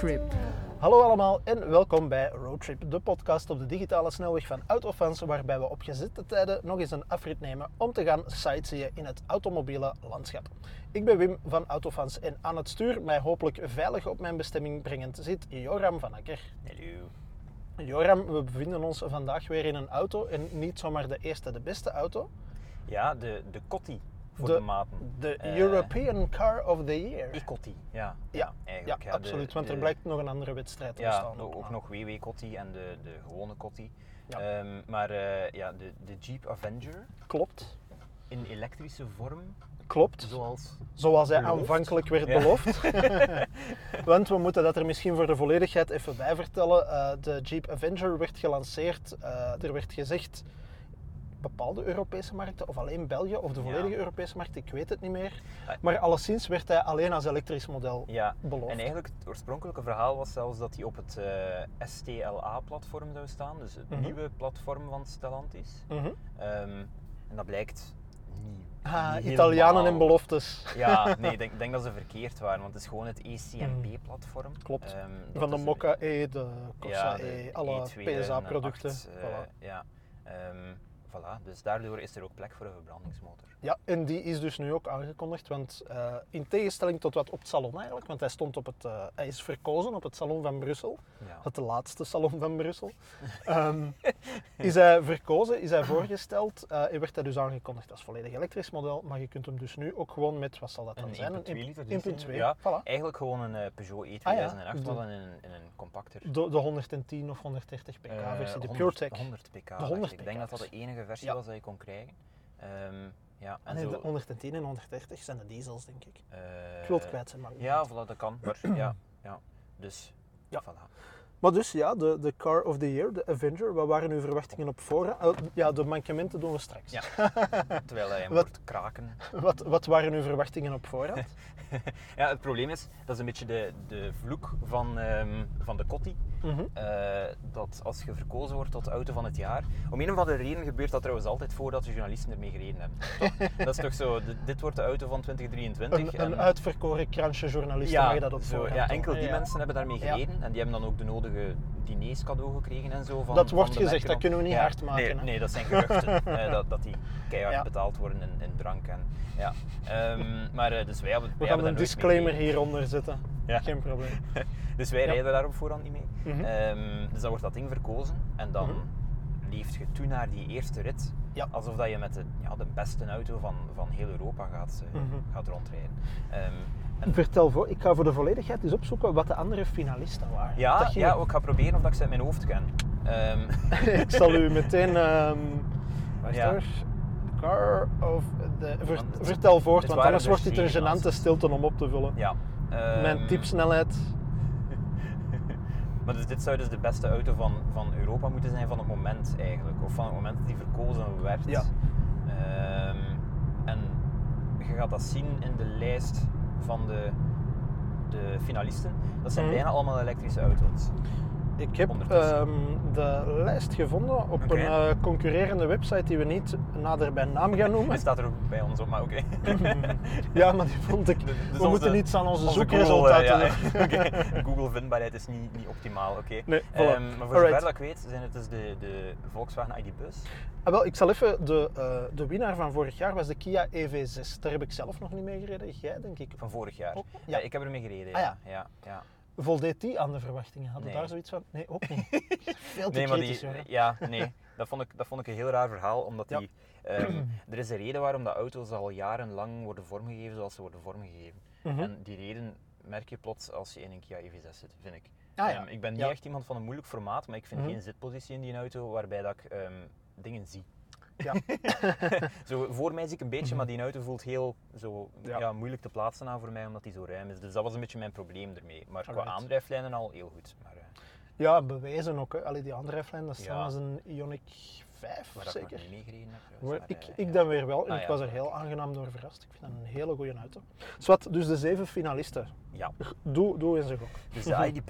Roadtrip. Hallo allemaal en welkom bij Roadtrip, de podcast op de digitale snelweg van Autofans, waarbij we op gezette tijden nog eens een afrit nemen om te gaan sightseeën in het automobiele landschap. Ik ben Wim van Autofans en aan het stuur, mij hopelijk veilig op mijn bestemming brengend, zit Joram van Akker. Hallo. Joram, we bevinden ons vandaag weer in een auto en niet zomaar de eerste, de beste auto. Ja, de, de Cotti voor De- de, maten. De Eh, European Car of the Year. E-Cotti, ja. Ja, ja, eigenlijk. de- absoluut, want er blijkt nog een andere wedstrijd te Ja, bestaan. ook, nog WW Cotti en de, de gewone Cotti. Ja. Ehm, maar eh, ja, de, de Jeep Avenger Klopt, in elektrische vorm, klopt. zoals... Zoals hij Beloofd. aanvankelijk werd Ja. beloofd. Want we moeten dat er misschien voor de volledigheid even bij vertellen. Eh, de Jeep Avenger werd gelanceerd. er werd gezegd bepaalde Europese markten, of alleen België, of de Ja. volledige Europese markt, ik weet het niet meer. Ah. Maar alleszins werd hij alleen als elektrisch model Ja, beloofd. en eigenlijk het oorspronkelijke verhaal was zelfs dat hij op het eh, STLA-platform zou staan, dus het Mhm. nieuwe platform van Stellantis. Mhm. Ehm, en dat blijkt niet. Ah, niet Italianen helemaal. en beloftes. Ja, nee, ik denk, denk dat ze verkeerd waren, want het is gewoon het E ECMP-platform. Mm. Klopt. Ehm, Van de Mokka E, de Corsa ja, de E, alle E2008, PSA-producten. eh, Ja, Ehm, Dus daardoor is er ook plek voor een verbrandingsmotor. Ja, en die is dus nu ook aangekondigd, want eh, in tegenstelling tot wat op het salon eigenlijk, want hij stond op het, eh, hij is verkozen op het salon van Brussel, Ja. het laatste salon van Brussel, Ehm, is hij verkozen, is hij voorgesteld eh, en werd hij dus aangekondigd als volledig elektrisch model, maar je kunt hem dus nu ook gewoon met, wat zal dat dan Een zijn? 1.2 liter 1.2, Ja, voilà. eigenlijk gewoon een Peugeot E2008, Ah ja, de- dan in, een- in een compacter. De, de 110 of 130 pk versie, de 100 PureTech. 100 pk. De dacht 100 ik. Ik denk dat dat de pk. enige versie was dat je kon krijgen. Ehm, ja, en Nee, zo, de 110 en 130 zijn de diesels, denk ik. eh, Ik wil het kwijt zijn, maar Ja, voilà, dat kan. Maar ja, ja. Dus, Ja. voilà. Maar dus ja, de, de Car of the Year, de Avenger, wat waren uw verwachtingen op voorhand? Eh, ja, de mankementen doen we straks. Ja. Terwijl hij Wat- kraken. Wat, wat waren uw verwachtingen op voorhand? Ja, het probleem is, dat is een beetje de, de vloek van, ehm, van de Cotti. Mhm. Eh, dat als je verkozen wordt tot auto van het jaar, om een of andere reden gebeurt dat trouwens altijd voordat de journalisten ermee gereden hebben. Toch? dat is toch zo, dit, dit wordt de auto van 2023. Een, een en- uitverkoren kransje journalisten ja, mag je dat op zo, voorhand ja, enkel die Ja. mensen hebben daarmee Ja. gereden en die hebben dan ook de nodige diners cadeau gekregen en zo. Van, Dat wordt gezegd, dat kunnen we niet Ja, hard maken, Nee, nee dat zijn geruchten, dat, dat die keihard Ja. betaald worden in, in drank. En, ja. Ehm, maar eh, dus wij hebben, We wij gaan hebben een disclaimer hieronder zetten. Ja. Geen probleem. Dus wij rijden daar op voorhand niet mee. Mhm. Ehm, dus dan wordt dat ding verkozen en dan leeft je toe naar die eerste rit. Ja. Alsof dat je met de, ja, de beste auto van, van heel Europa gaat, eh, Mhm. gaat rondrijden. Ehm, Vertel voor, ik ga voor de volledigheid eens opzoeken wat de andere finalisten waren. ja, Dat ging- ja, ik ga proberen of dat ik ze uit mijn hoofd ken. Ehm, ik zal u meteen... wacht Ja. Car of the... ver- Want het- vertel voort, het want anders er wordt dit een het- stilte om op te vullen. ja. Mijn Ehm, typsnelheid. Maar dus dit zou dus de beste auto van, van Europa moeten zijn van het moment eigenlijk. Of van het moment dat die verkozen werd. Ja. En je gaat dat zien in de lijst van de, de finalisten. Dat zijn Mhm. bijna allemaal elektrische auto's. Ik heb ehm, de lijst gevonden op een eh, concurrerende website die we niet nader bij naam gaan noemen. Die staat er ook bij ons op, maar oké. Ja, maar die vond ik. Dus we onze- moeten iets aan onze, Onze zoekresultaten Google, doen. eh, ja. Google vindbaarheid is niet, niet optimaal, oké. Nee, voilà. Ehm, maar voor zover dat ik weet, zijn het dus de, de Volkswagen ID Bus. Ah, wel, ik zal even. De, eh, de winnaar van vorig jaar was de Kia EV6. Daar heb ik zelf nog niet mee gereden. Jij, denk ik. Van vorig jaar. Oh, ja. ja. ik heb ermee gereden. Ah, ja. ja. ja. Voldeed die aan de verwachtingen? Hadden Nee. daar zoiets van? Nee, ook niet. Veel te Nee, maar kritisch, die, ja, nee, dat vond, ik, dat vond ik een heel raar verhaal, omdat Ja. die, ehm, er is een reden waarom dat auto's al jarenlang worden vormgegeven zoals ze worden vormgegeven. Mhm. En die reden merk je plots als je in een Kia EV6 zit, vind ik. Ah, ja. Ehm, ik ben niet Ja. echt iemand van een moeilijk formaat, maar ik vind Mhm. geen zitpositie in die auto waarbij dat ik ehm, dingen zie. Ja. zo, voor mij zie ik een beetje, maar die auto voelt heel zo, Ja. ja. moeilijk te plaatsen aan voor mij, omdat die zo ruim is. Dus dat was een beetje mijn probleem ermee. Maar qua aandrijflijnen al heel goed. Maar, eh, ja, bewijzen ook. Hè. Allee, die aandrijflijn, dat is Ja. als een Ioniq 5, waar ik zeker. nog niet meegereden heb. Maar maar, ik, eh, ik dan weer wel en Ah, ik was er heel aangenaam door verrast. Ik vind dat een hele goede auto. Zwat, dus de zeven finalisten. Ja, Doe, doe eens een gok. dus de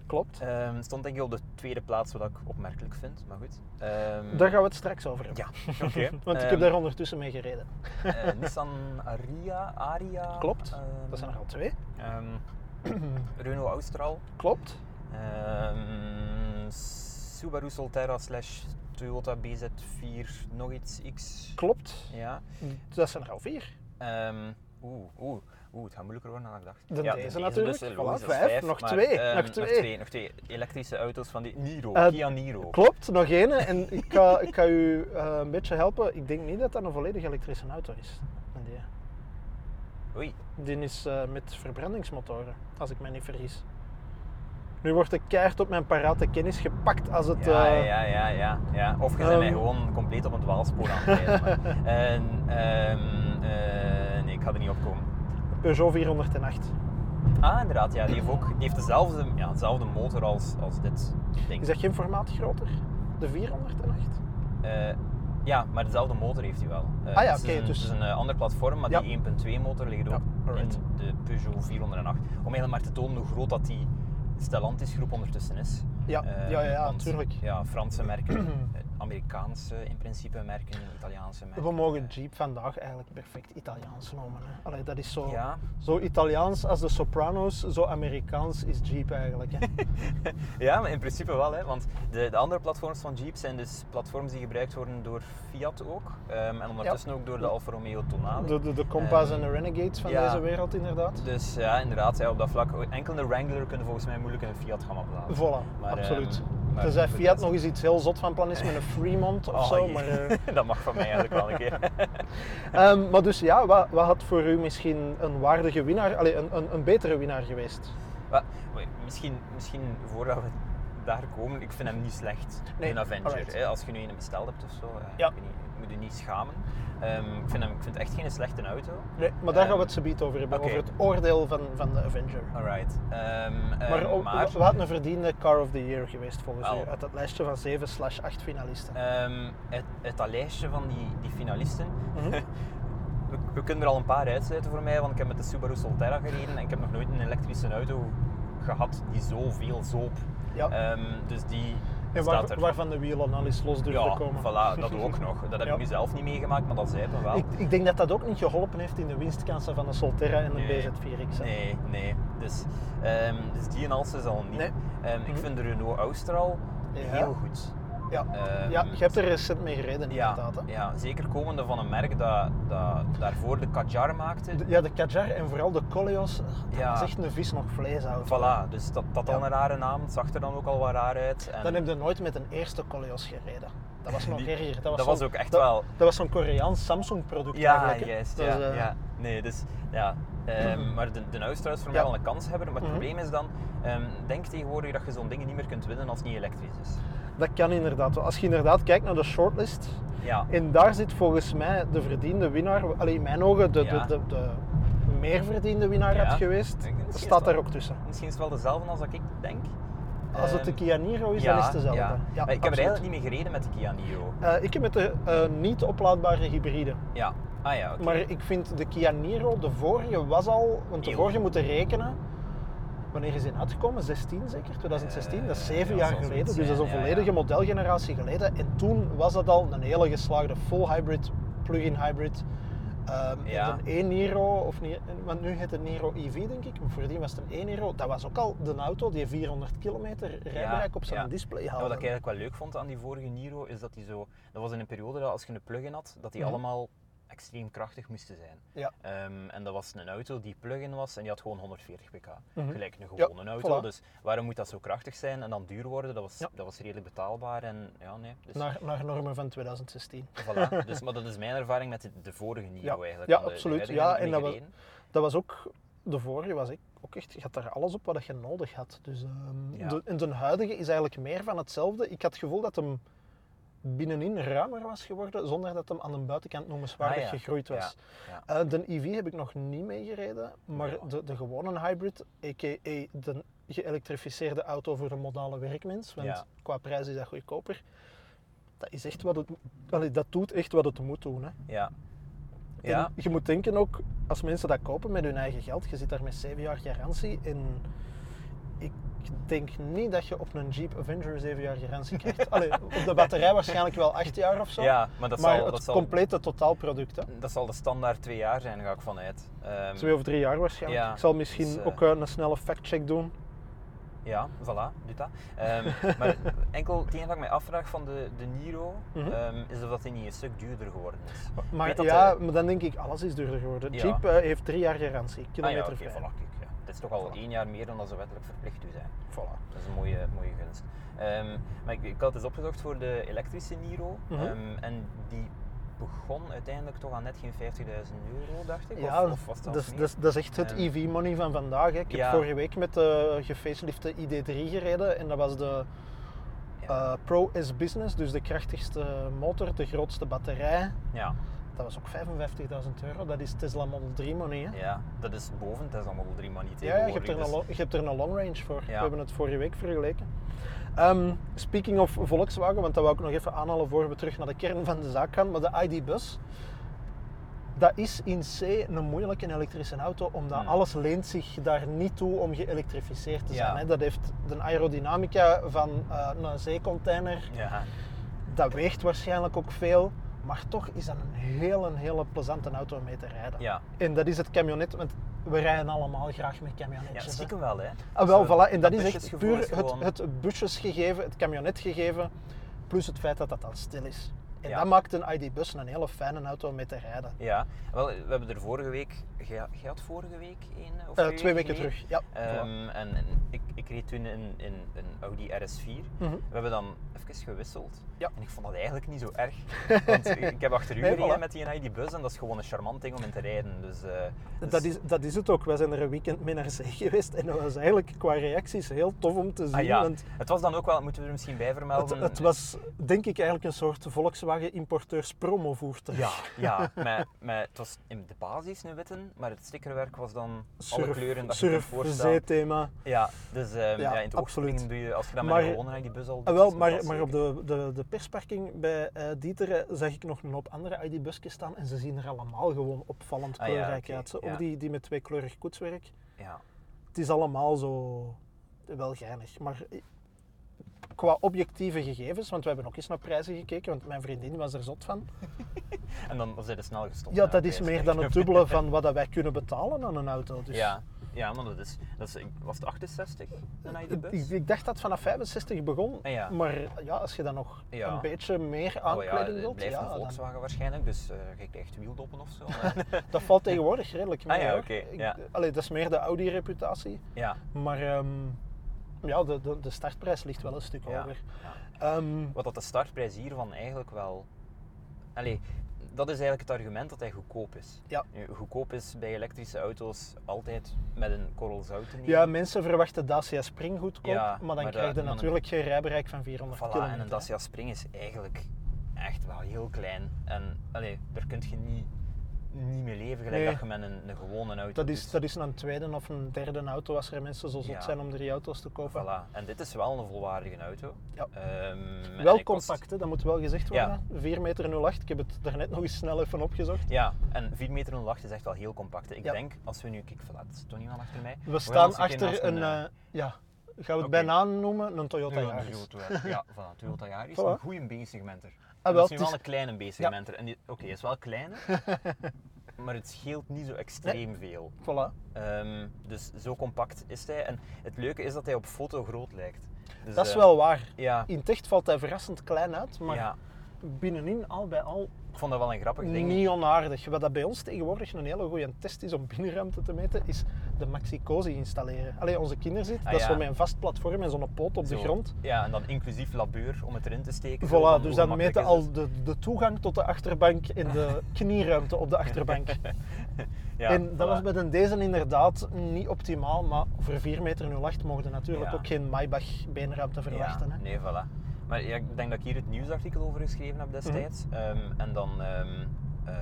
Klopt. ehm, stond denk ik op de tweede plaats, wat ik opmerkelijk vind, maar goed. Ehm, Daar gaan we het straks over hebben. Ja, oké. Want ik Ehm, heb daar ondertussen mee gereden. eh, Nissan Aria, Aria. Klopt. ehm, Dat zijn er al twee. ehm, Renault Austral, Klopt. ehm, Subaru Solterra slash Toyota BZ4 nog iets X. Klopt. Ja. Dat zijn er al vier. Ehm, Oeh, oeh, oeh, het gaat moeilijker worden dan ik dacht. De ja, deze natuurlijk. Dus, Voilà, vijf. Nog maar, twee, ehm, nog twee. Nog twee, elektrische auto's van die Niro, Eh, Kia Niro. Klopt, nog één. En ik ga, ik ga u eh, een beetje helpen. Ik denk niet dat dat een volledig elektrische auto is. Die, Oei, die is eh, met verbrandingsmotoren, als ik me niet vergis. Nu wordt de keihard op mijn parate kennis gepakt als het... ja, eh, ja, ja, ja, ja. Of je bent mij ehm. gewoon compleet op een dwaalspoor aan het rijden. En, ehm, eh, nee, ik ga er niet op komen. Peugeot 408. Ah, inderdaad, ja, die heeft ook die heeft dezelfde, ja, dezelfde motor als, als dit ding. Is dat geen formaat groter? De 408? Eh, ja, maar dezelfde motor heeft hij wel. Ah ja, oké, dus- Het is een eh, ander platform, maar Ja. die 1.2 motor ligt ook Ja, in de Peugeot 408. Om eigenlijk maar te tonen hoe groot dat die Stellantis groep ondertussen is. Ja, Eh, ja, ja, ja, want, tuurlijk. Ja, Franse merken, eh, Amerikaanse in principe merken, Italiaanse merken. We mogen Jeep vandaag eigenlijk perfect Italiaans noemen. Hè. Allee, dat is zo, Ja, zo Italiaans als de Sopranos, zo Amerikaans is Jeep eigenlijk. Hè. ja, maar in principe wel, hè, want de, de andere platforms van Jeep zijn dus platforms die gebruikt worden door Fiat ook. ehm, en ondertussen ook door de Alfa Romeo Tonale. De, de, de Compass en Ehm, de Renegades van ja. deze wereld inderdaad. Dus ja, inderdaad, ja, op dat vlak. Enkel een Wrangler kunnen volgens mij moeilijk een Fiat gaan opblazen. Voilà, Maar, absoluut. ehm, maar Tenzij Fiat nog eens iets heel zot van plan is met een Fremont of Oh, zo. Maar, eh, dat mag van mij eigenlijk wel een keer. ehm, maar dus ja, wat, wat had voor u misschien een waardige winnaar, allee, een, een, een betere winnaar geweest? Misschien, misschien voordat we daar komen, ik vind hem niet slecht. Nee, een Avenger. Hè, als je nu een besteld hebt of zo, eh, Ja. ik weet niet, moet je niet schamen. Ehm, ik, vind hem, ik vind het echt geen slechte auto. Nee, maar daar gaan we Ehm, het zo biedt over hebben, over het oordeel van, van de Avenger. Alright. Ehm, ehm, Maar, o- maar wat een verdiende Car of the Year geweest volgens Wel. u, uit dat lijstje van 7 slash 8 finalisten? ehm, het, het dat lijstje van die, die finalisten, Mhm. we, we kunnen er al een paar uitsluiten voor mij, want ik heb met de Subaru Solterra gereden en ik heb nog nooit een elektrische auto gehad die zoveel zoop. Ja. Ehm, dus die en staat waar, er. waarvan de wielen al eens los durven ja, komen. voilà, dat ook nog. Dat heb Ja. ik nu zelf niet meegemaakt, maar dat zei het wel. Ik, ik denk dat dat ook niet geholpen heeft in de winstkansen van de Solterra en de Nee. BZ4X. hè. Nee, nee. Dus, ehm, dus die en is al niet. Nee. Ehm, ik Mhm. vind de Renault Austral heel goed. Ja. Ehm, ja, je hebt er recent mee gereden ja, inderdaad. Hè? ja, zeker komende van een merk dat, dat daarvoor de Kadjar maakte. De- Ja, de Kadjar en vooral de Coleos, dat Ja. is echt een vis nog vlees uit. Voilà, dus dat had al een rare naam. Het zag er dan ook al wat raar uit. En Dan heb je nooit met een eerste Coleos gereden. Dat was nog erger. Dat was, dat was ook echt dat, wel- Dat was zo'n Koreaans Samsung product Ja, eigenlijk. juist. Dat Ja, is, eh, ja. Nee, dus ja. Ehm, maar de, de Austral is voor mij wel een kans hebben. Maar het Mhm. probleem is dan, ehm, denk tegenwoordig dat je zo'n dingen niet meer kunt winnen als het niet elektrisch is. Dat kan inderdaad. Als je inderdaad kijkt naar de shortlist, Ja. en daar zit volgens mij de verdiende winnaar, allee, in mijn ogen de, Ja. de, de, de meer verdiende winnaar Ja. had geweest, staat daar ook tussen. Misschien is het wel dezelfde als dat ik denk. Als het de Ehm, Kia Niro is, dan is het dezelfde. Ja. Ja, Maar ik heb er eigenlijk niet mee gereden met de Kia Niro. Eh, ik heb met de eh, niet oplaadbare hybride. Ja. Ah ja. Maar ik vind de Kia Niro, de vorige was al, want de vorige moeten rekenen. Wanneer is die uitgekomen? 16 zeker? 2016? dat is Eh, zeven ja, jaar geleden. Dus dat is een volledige modelgeneratie geleden. En toen was dat al een hele geslaagde full hybrid, plug-in hybrid. Ehm, Ja. En een e-Niro, of niet, want nu heet het Niro EV denk ik, maar voordien was het een e-Niro. Dat was ook al de auto die 400 kilometer rijbereik op zijn ja. display Ja, haalde. wat ik eigenlijk wel leuk vond aan die vorige Niro is dat die zo. Dat was in een periode dat als je een plug-in had, dat die Mhm. allemaal extreem krachtig moesten zijn. Ja. Ehm, en dat was een auto die plug-in was en die had gewoon 140 pk. Mhm. Gelijk een Ja, gewone auto. voilà. Dus waarom moet dat zo krachtig zijn en dan duur worden? Dat was, Ja. dat was redelijk betaalbaar en ja, nee. Dus, Naar, naar normen van 2016. voilà. dus, maar dat is mijn ervaring met de, de vorige Niro eigenlijk. Ja, de- absoluut. Ja, en dat was- gereden. Dat was ook, de vorige was ik ook echt, je had daar alles op wat je nodig had. Dus ehm, Ja. de, en de huidige is eigenlijk meer van hetzelfde. Ik had het gevoel dat hem binnenin ruimer was geworden, zonder dat hem aan de buitenkant noemenswaardig Ah, ja. gegroeid was. Ja, ja. Eh, de EV heb ik nog niet meegereden, maar de, de gewone hybrid, a.k.a. de geëlektrificeerde auto voor de modale werkmens, want qua prijs is dat goedkoper. Dat, is echt wat het, allee, dat doet echt wat het moet doen. Hè. ja. En Ja. je moet denken ook, als mensen dat kopen met hun eigen geld, je zit daar met 7 jaar garantie ik, denk niet dat je op een Jeep Avenger 7 jaar garantie krijgt. Allee, op de batterij waarschijnlijk wel 8 jaar of zo. Ja, maar dat maar zal, het dat, zal, complete totaalproduct, hè? dat zal de standaard twee jaar zijn, ga ik vanuit. Ehm, Twee of drie jaar waarschijnlijk. Ja, ik zal misschien dus, eh, ook eh, een snelle factcheck doen. Ja, voilà, doe dat. Ehm, maar enkel het enige dat ik mij afvraag van de, de Niro, Mhm. ehm, is of dat die niet een stuk duurder geworden is. Maar dat ja, de- maar dan denk ik, alles is duurder geworden. Ja. Jeep eh, heeft drie jaar garantie, Ah ja. Dit is toch al Voilà. één jaar meer dan dat ze wettelijk verplicht toe zijn. Voilà. Dat is een mooie, mooie gunst. Ehm, maar ik, ik had eens opgezocht voor de elektrische Niro. Mhm. ehm, en die begon uiteindelijk toch aan net geen 50.000 euro, dacht ik. Ja, of, of was het dat, is, meer? dat, is, echt het Ehm, EV-money van vandaag. Hè. Ik heb vorige week met de gefacelifte ID3 gereden en dat was de Ja. eh, Pro S Business, dus de krachtigste motor, de grootste batterij. ja, Dat was ook 55.000 euro. Dat is Tesla Model 3 money. Hè. ja, dat is boven Tesla Model 3, maar niet Ja, je hebt, er tegenwoordig, een dus- lo- je hebt er een long range voor. We hebben het vorige week vergeleken. Ehm, speaking of Volkswagen, want dat wou ik nog even aanhalen voor we terug naar de kern van de zaak gaan. Maar de ID-bus, dat is in C een moeilijke elektrische auto, omdat Hmm. alles leent zich daar niet toe om geëlektrificeerd te Ja. zijn. Hè. Dat heeft de aerodynamica van eh, een zeecontainer, Ja, dat weegt waarschijnlijk ook veel. Maar toch is dat een hele, hele plezante auto om mee te rijden. ja. En dat is het camionet, want we rijden allemaal graag met ja camionetjes. hè. stiekem wel, hè. Ah, wel, Zo, voilà. En dat is echt puur is het, gewoon- het busjesgegeven, het camionetgegeven, plus het feit dat dat dan stil is. En Ja. dat maakt een ID-bus een hele fijne auto om mee te rijden. Ja, wel, we hebben er vorige week, jij had vorige week één of Eh, twee, weken terug, ja. Ehm, en, en ik, ik reed toen in, in een Audi RS4. Mhm. We hebben dan even gewisseld. Ja. En ik vond dat eigenlijk niet zo erg. Want ik heb achter u Nee, gereden voilà. met die ID-bus en dat is gewoon een charmant ding om in te rijden. Dus, eh, dus- Dat, is, dat is het ook. Wij zijn er een weekend mee naar zee geweest en dat was eigenlijk qua reacties heel tof om te zien. Ah ja, want het was dan ook wel, moeten we er misschien bij het, vermelden. het was denk ik eigenlijk een soort Volkswagen importeurs promovoertuig. Ja, ja met, met, het was in de basis een witte, maar het stickerwerk was dan alle kleuren dat je kunt surf voorstellen. zeethema. Ja, dus ehm, Ja, ja, in het oog absoluut. springen doe je, als je dan met Maar- een gewone ID-bus al doet, Ah, wel, maar, maar op de, de, de persparking bij eh Dieteren zag ik nog een hoop andere ID-busjes staan en ze zien er allemaal gewoon opvallend Ah ja, kleurrijk uit. Ook die, die met tweekleurig koetswerk. Ja. Het is allemaal zo wel geinig. Maar qua objectieve gegevens, want we hebben ook eens naar prijzen gekeken, want mijn vriendin was er zot van. En dan zijn ze snel gestopt. Ja, dat is meer dan het dubbele van wat dat wij kunnen betalen aan een auto. Dus Ja, ja, maar dat is, dat is, was het 68, een ik, ID-bus? ik, ik dacht dat het vanaf 65 begon, Ah, ja. maar ja, als je dan nog Ja. een beetje meer Oh ja, aankleding het wilt, blijft ja, een dan- Volkswagen waarschijnlijk, dus eh je krijgt wieldoppen of zo. dat valt tegenwoordig redelijk mee. Ah ja, oké, ja. allee, dat is meer de Audi-reputatie. ja, Maar ehm, ja, de, de, de startprijs ligt wel een stuk ja, hoger. ja. Ehm, Wat dat de startprijs hiervan eigenlijk wel... Allee, dat is eigenlijk het argument dat hij goedkoop is. Ja. Nu, goedkoop is bij elektrische auto's altijd met een korrel zout nemen. ja, mensen verwachten Dacia Spring goedkoop, Ja, maar dan maar krijg je natuurlijk geen rijbereik van 400 Voilà, kilometer. en een Dacia Spring is eigenlijk echt wel heel klein. En allee, daar kun je niet, niet mee leven gelijk Nee. dat je met een, een gewone auto Dat is, doet. dat is een tweede of een derde auto als er mensen zo zot Ja. zijn om drie auto's te kopen. Voilà. En dit is wel een volwaardige auto. Ja. Ehm, Wel kost- compact, hè, dat moet wel gezegd Ja. worden. 4 meter 08, ik heb het daarnet nog eens snel even opgezocht. Ja, en 4 meter 08 is echt wel heel compact. Ik Ja. denk, als we nu... Kijk, voilà, is toch niemand achter mij. We staan een achter een, een, eh, ja, gaan we het Oké. bij naam noemen, een Toyota Ja, Yaris. Toyota, ja, voilà, Toyota Yaris. Voilà. Een goede B-segmenter. Ah, dat wel, is nu wel een kleine B-segmenter. Oké, is wel kleiner, maar het scheelt niet zo extreem veel. Voilà. Ehm, dus zo compact is hij. En het leuke is dat hij op foto groot lijkt. Dus, Dat is eh, wel waar. Ja, In het echt valt hij verrassend klein uit, maar ja, binnenin al bij al ik vond dat wel een grappig ding. niet onaardig. Wat dat bij ons tegenwoordig een hele goede test is om binnenruimte te meten, is de Maxi-Cosi installeren. Allee, onze kinderen zitten, Ah, dat is ja. zo met een vast platform en zo'n poot op de grond. Ja, en dan inclusief labeur om het erin te steken. Voilà, dus dan meten al de, de toegang tot de achterbank en de knieruimte op de achterbank. Ja, en dat voilà. was bij de deze inderdaad niet optimaal, maar voor 4 meter 08 mogen we natuurlijk Ja. ook geen Maybach beenruimte verwachten. Ja, hè. nee, voilà. Maar ik denk dat ik hier het nieuwsartikel over geschreven heb destijds. Mhm. Ehm, en dan ehm, eh,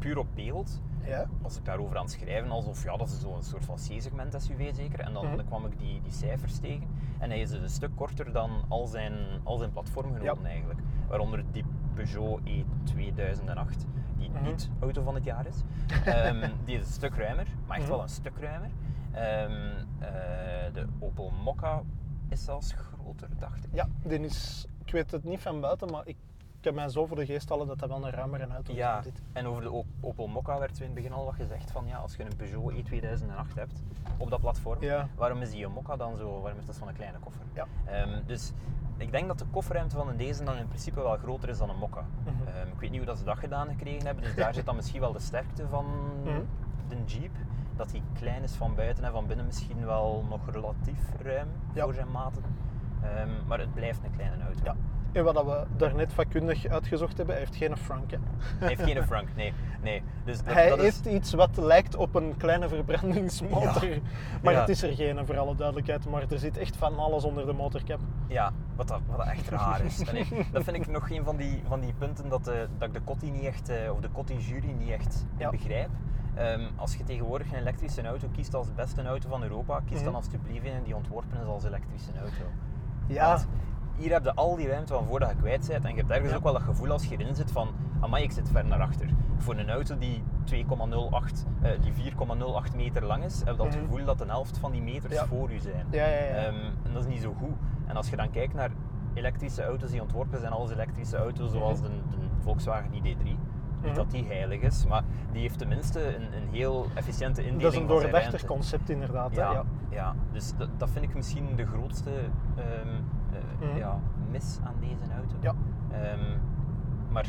puur op beeld Ja. was ik daarover aan het schrijven, alsof ja, dat is zo'n soort van C-segment SUV zeker. En dan, Mhm. dan kwam ik die, die cijfers tegen. En hij is dus een stuk korter dan al zijn, al zijn platformgenoten eigenlijk. Waaronder die Peugeot E2008, die Mhm. niet auto van het jaar is. Ehm, die is een stuk ruimer, maar echt Mhm. wel een stuk ruimer. Ehm, eh, de Opel Mokka is zelfs groter, dacht ik. Ja, die is, ik weet het niet van buiten, maar ik, ik heb mij zo voor de geest halen dat dat wel een ruimere auto is Ja, dit. en over de Op- Opel Mokka werd in het begin al wat gezegd van ja, als je een Peugeot E2008 hebt op dat platform, Ja. waarom is die een Mokka dan zo, waarom is dat zo'n kleine koffer? Ja. Ehm, dus ik denk dat de kofferruimte van een deze dan in principe wel groter is dan een Mokka. Mhm. Ehm, ik weet niet hoe dat ze dat gedaan gekregen hebben, dus daar zit dan misschien wel de sterkte van Mhm. de Jeep. Dat die klein is van buiten en van binnen misschien wel nog relatief ruim Ja. voor zijn maten. Ehm, maar het blijft een kleine auto. Ja. En wat we daarnet vakkundig uitgezocht hebben, hij heeft geen frank. hè. Hij heeft geen Frank, nee. nee. Dus dat, hij dat is- heeft iets wat lijkt op een kleine verbrandingsmotor. Ja. Maar Ja. het is er geen, voor alle duidelijkheid. Maar er zit echt van alles onder de motorkap. Ja, wat dat, wat dat echt raar is. Dat vind ik nog een van die, van die punten dat, de, dat ik de Cotti niet echt, eh, of de Cotti jury niet echt Ja. begrijp. Ehm, als je tegenwoordig een elektrische auto kiest als beste auto van Europa, kies dan Mhm. alsjeblieft een die ontworpen is als elektrische auto. Ja, Want hier heb je al die ruimte van voor dat je kwijt bent en je hebt ergens Ja. ook wel dat gevoel als je erin zit van, amai, ik zit ver naar achter. Voor een auto die 2,08, eh, die 4,08 meter lang is, heb je dat Mhm. gevoel dat een helft van die meters Ja. voor u zijn. ja, ja. ja. Ehm, en dat is niet zo goed. En als je dan kijkt naar elektrische auto's die ontworpen zijn als elektrische auto's, zoals de, de Volkswagen ID3, niet Mhm. dat die heilig is, maar die heeft tenminste een, een heel efficiënte indeling dat is een doordachter concept inderdaad. Ja, Ja. ja. dus dat, dat vind ik misschien de grootste ehm, Mhm. ja, mis aan deze auto. Ja. Ehm, maar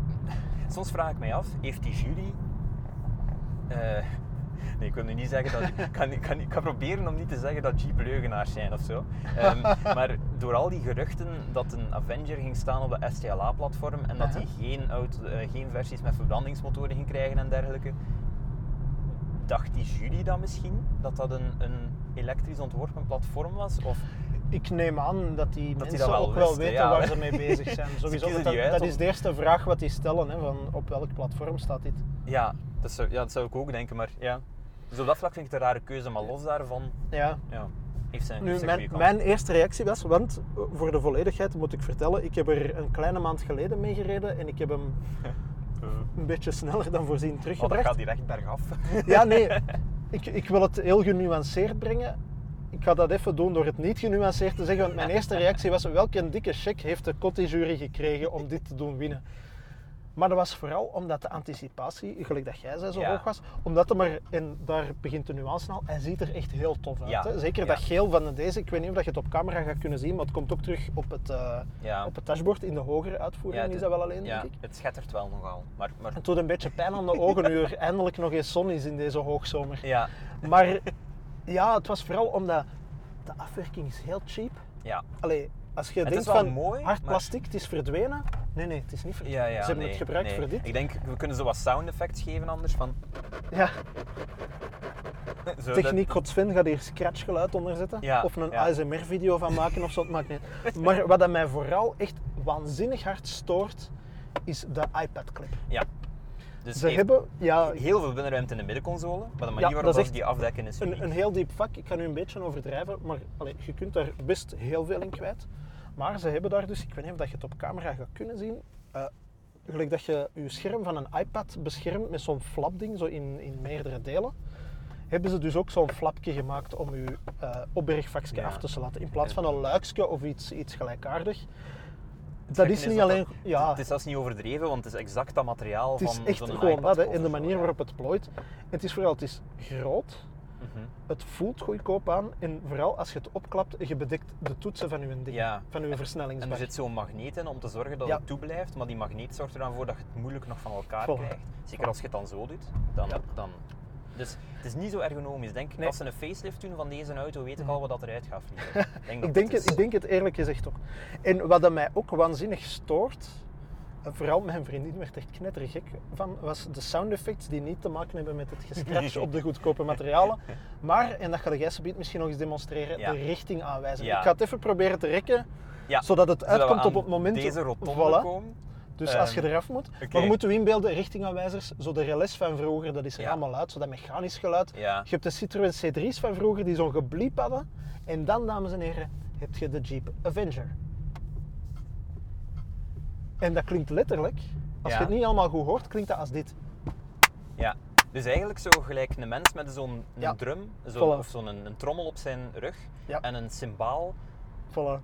soms vraag ik mij af, heeft die jury... eh, nee, ik wil nu niet zeggen dat... Ik kan, ik, kan, ik kan proberen om niet te zeggen dat Jeep leugenaars zijn of zo. Ehm, maar door al die geruchten dat een Avenger ging staan op de STLA-platform en dat die geen, auto, eh, geen versies met verbrandingsmotoren ging krijgen en dergelijke, dacht die jury dan misschien dat dat een, een elektrisch ontworpen platform was? Of Ik neem aan dat die die mensen dat wel ook wel wisten, weten ja. waar ze mee bezig zijn. Sowieso, dat, die uit dat is de eerste vraag wat die stellen, hè, van op welk platform staat dit. ja, dat zou, ja, dat zou ik ook denken, maar ja. Dus op dat vlak vind ik het een rare keuze, maar los daarvan, Ja. ja, heeft zijn, Nu, heeft zijn mijn, mijn eerste reactie was, want eh, voor de volledigheid moet ik vertellen, ik heb er een kleine maand geleden mee gereden en ik heb hem een beetje sneller dan voorzien Oh, dat teruggebracht. gaat direct bergaf. Ja, nee, ik, ik wil het heel genuanceerd brengen. Ik ga dat even doen door het niet genuanceerd te zeggen, want mijn eerste reactie was welke dikke check heeft de Coty-jury gekregen om dit te doen winnen. Maar dat was vooral omdat de anticipatie, gelijk dat jij zei, zo Ja. hoog was. Omdat hem er, en daar begint de nuance al, hij ziet er echt heel tof uit. Ja, Hè? Zeker ja. dat geel van deze, ik weet niet of dat je het op camera gaat kunnen zien, maar het komt ook terug op het, eh, op het dashboard. In de hogere uitvoering is dat wel alleen, denk ik. het schettert wel nogal. Maar, maar Het doet een beetje pijn aan de ogen nu er eindelijk nog eens zon is in deze hoogzomer. ja, Maar ja, het was vooral omdat de afwerking is heel cheap. ja. Allee, als je Het denkt van mooi, hard maar- plastic, het is verdwenen. Nee, nee, het is niet verdwenen. Ja, ja, Ze hebben nee, het gebruikt nee. voor dit. Ik denk, we kunnen zo wat sound effects geven anders van... Ja, Zo, techniek Godsven gaat hier scratchgeluid onder zetten. Ja, of een. ASMR-video van maken of zo, het maakt niet. Maar wat dat mij vooral echt waanzinnig hard stoort, is de iPad-clip. Dat, ja. Dus Ze hebben, ja, heel veel binnenruimte in de middenconsole, maar de manier Ja, waarop dat die afdekken is een, uniek. een heel diep vak. Ik ga nu een beetje overdrijven, maar allee, je kunt daar best heel veel in kwijt. Maar ze hebben daar dus, ik weet niet of dat je het op camera gaat kunnen zien, eh, gelijk dat je je scherm van een iPad beschermt met zo'n flapding, zo in, in meerdere delen, hebben ze dus ook zo'n flapje gemaakt om je eh opbergvakje Ja. af te sluiten. In plaats van een luikje of iets, iets gelijkaardig. Dat is niet alleen... dat- ja, Het is zelfs niet overdreven, want het is exact dat materiaal het is van echt gewoon dat, in de manier waarop het plooit. En het is vooral, het is groot, Mhm. het voelt goedkoop aan en vooral als je het opklapt, je bedekt de toetsen van je ding, Ja. van je En er versnellingsbak. zit zo'n magneet in om te zorgen dat Ja. het toeblijft, maar die magneet zorgt er dan voor dat je het moeilijk nog van elkaar krijgt. Zeker als je het dan zo doet, dan, dan... Dus het is niet zo ergonomisch. Denk, Nee. Mhm. Als ze een facelift doen van deze auto, weet ik al wat dat eruit gaat vliegen. denk Ik denk, het, ik denk het eerlijk gezegd ook. En wat dat mij ook waanzinnig stoort, vooral mijn vriendin werd echt knettergek van, was de sound effects die niet te maken hebben met het gescratch op de goedkope materialen. Maar, en dat ga jij subiet misschien nog eens demonstreren, Ja. de richting aanwijzen. Ja. Ik ga het even proberen te rekken, Ja, zodat het uitkomt op het moment... deze rotonde Voilà. komen. Dus als je Ehm, eraf moet. oké. Maar je moet je inbeelden, richtingaanwijzers, zo de relais van vroeger, dat is er Ja. allemaal uit, zo dat mechanisch geluid. Ja. Je hebt de Citroën C3's van vroeger die zo'n gebliep hadden. En dan, dames en heren, heb je de Jeep Avenger. En dat klinkt letterlijk, als Ja. je het niet allemaal goed hoort, klinkt dat als dit. Ja, Dus eigenlijk zo gelijk een mens met zo'n drum, zo, Voilà. of zo'n een, een trommel op zijn rug en een cymbaal Voilà.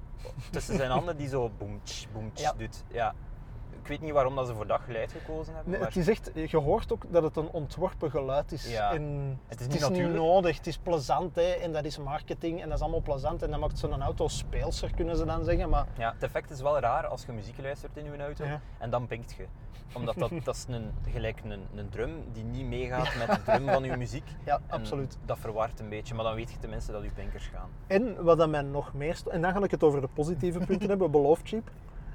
tussen zijn handen die zo boemtsch, boemtsch Ja. doet. Ja. Ik weet niet waarom dat ze voor dat geluid gekozen hebben, Nee, maar het is echt, je hoort ook dat het een ontworpen geluid is. Ja. En Het is het niet is niet natuurlijk. nodig, het is plezant hè, en dat is marketing en dat is allemaal plezant en dat maakt zo'n auto speelser, kunnen ze dan zeggen. Maar ja, het effect is wel raar als je muziek luistert in je auto Ja. en dan pinkt je. Omdat dat, dat is een, gelijk een, een drum die niet meegaat met de drum van je muziek. ja, En absoluut. Dat verwart een beetje, maar dan weet je tenminste dat je pinkers gaan. En wat dat mij nog meer... En dan ga ik het over de positieve punten hebben, beloof cheap.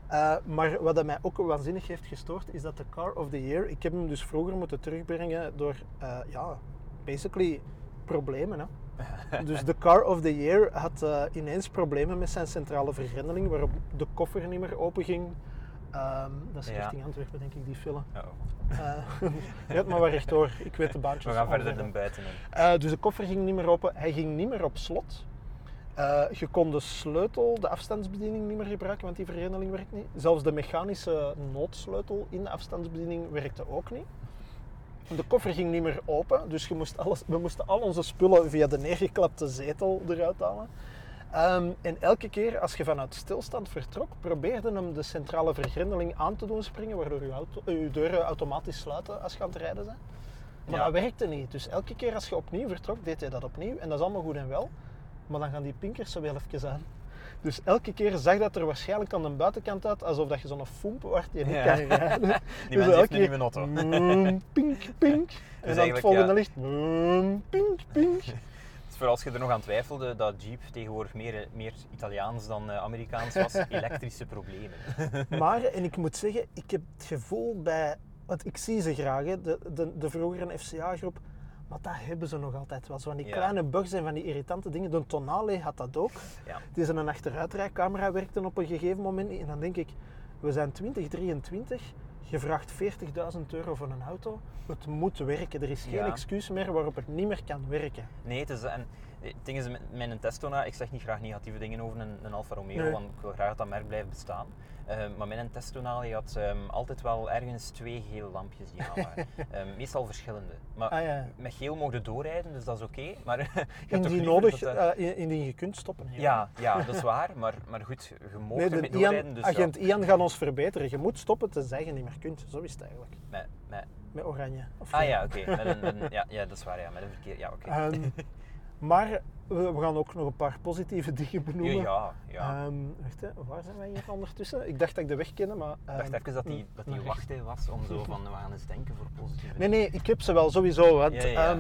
Eh, maar wat dat mij ook waanzinnig heeft gestoord, is dat de Car of the Year... Ik heb hem dus vroeger moeten terugbrengen door, eh, ja, basically problemen. Hè. Dus de Car of the Year had eh, ineens problemen met zijn centrale vergrendeling, waarop de koffer niet meer open ging. Ehm, dat is Ja. richting Antwerpen, denk ik, die. Eh je gaat maar waar rechtdoor, ik weet de baantjes. We gaan verder dan buiten. Eh, dus de koffer ging niet meer open, hij ging niet meer op slot. Eh, je kon de sleutel, de afstandsbediening niet meer gebruiken, want die vergrendeling werkt niet. Zelfs de mechanische noodsleutel in de afstandsbediening werkte ook niet. De koffer ging niet meer open, dus je moest alles, we moesten al onze spullen via de neergeklapte zetel eruit halen. Ehm, en elke keer als je vanuit stilstand vertrok, probeerde hem de centrale vergrendeling aan te doen springen, waardoor je, auto, eh, je deuren automatisch sluiten als je aan het rijden bent. Maar Ja. dat werkte niet. Dus elke keer als je opnieuw vertrok, deed hij dat opnieuw. En dat is allemaal goed en wel. Maar dan gaan die pinkers zo wel even aan. Dus elke keer zag dat er waarschijnlijk aan de buitenkant uit alsof dat je zo'n foemp wordt die niet Ja. kan rijden. Die Dus heeft een nieuwe auto. mm, pink, pink. En dan het volgende ja. licht. mm, pink, pink. Dus voor als je er nog aan twijfelde dat Jeep tegenwoordig meer, meer Italiaans dan eh, Amerikaans was, elektrische problemen. Maar, en ik moet zeggen, ik heb het gevoel bij... Want ik zie ze graag, hè, de, de, de vroegere FCA-groep. Maar dat hebben ze nog altijd wel. Zo van die Ja. kleine bugs en van die irritante dingen. De Tonale had dat ook. Ja. Het is een achteruitrijcamera werkte op een gegeven moment. En dan denk ik, we zijn 2023, je vraagt 40.000 euro voor een auto. Het moet werken. Er is geen Ja. excuus meer waarop het niet meer kan werken. Nee, het is, en het ding is met mijn Testona, ik zeg niet graag negatieve dingen over een, een Alfa Romeo, Nee. want ik wil graag dat dat merk blijft bestaan. Eh, maar mijn Testona die had ehm, altijd wel ergens twee gele lampjes die aan waren. Ehm, meestal verschillende. Maar Ah, ja. met geel je doorrijden, dus dat is oké. Maar je hebt toch Indien nodig, dat eh, indien je kunt stoppen. hè. ja, ja, dat is waar. Maar, maar goed, je Nee, ermee de doorrijden. Ian, Dus agent ja, Ian gaat ons verbeteren. Je moet stoppen tenzij je niet meer kunt. Zo is het eigenlijk. met, met, Met oranje. Of ah ja, oké. ja, ja, dat is waar. Ja, met een verkeer. Ja, oké. Maar we, we gaan ook nog een paar positieve dingen Ja, benoemen. ja, ja. Ehm, wacht, hè, waar zijn wij hier ondertussen? Ik dacht dat ik de weg kende, maar... Ik dacht ehm, even dat die, dat die wachten was om zo van, we gaan eens denken voor positieve Nee, nee, ik heb ze wel sowieso. Want, Ja, ja, ja.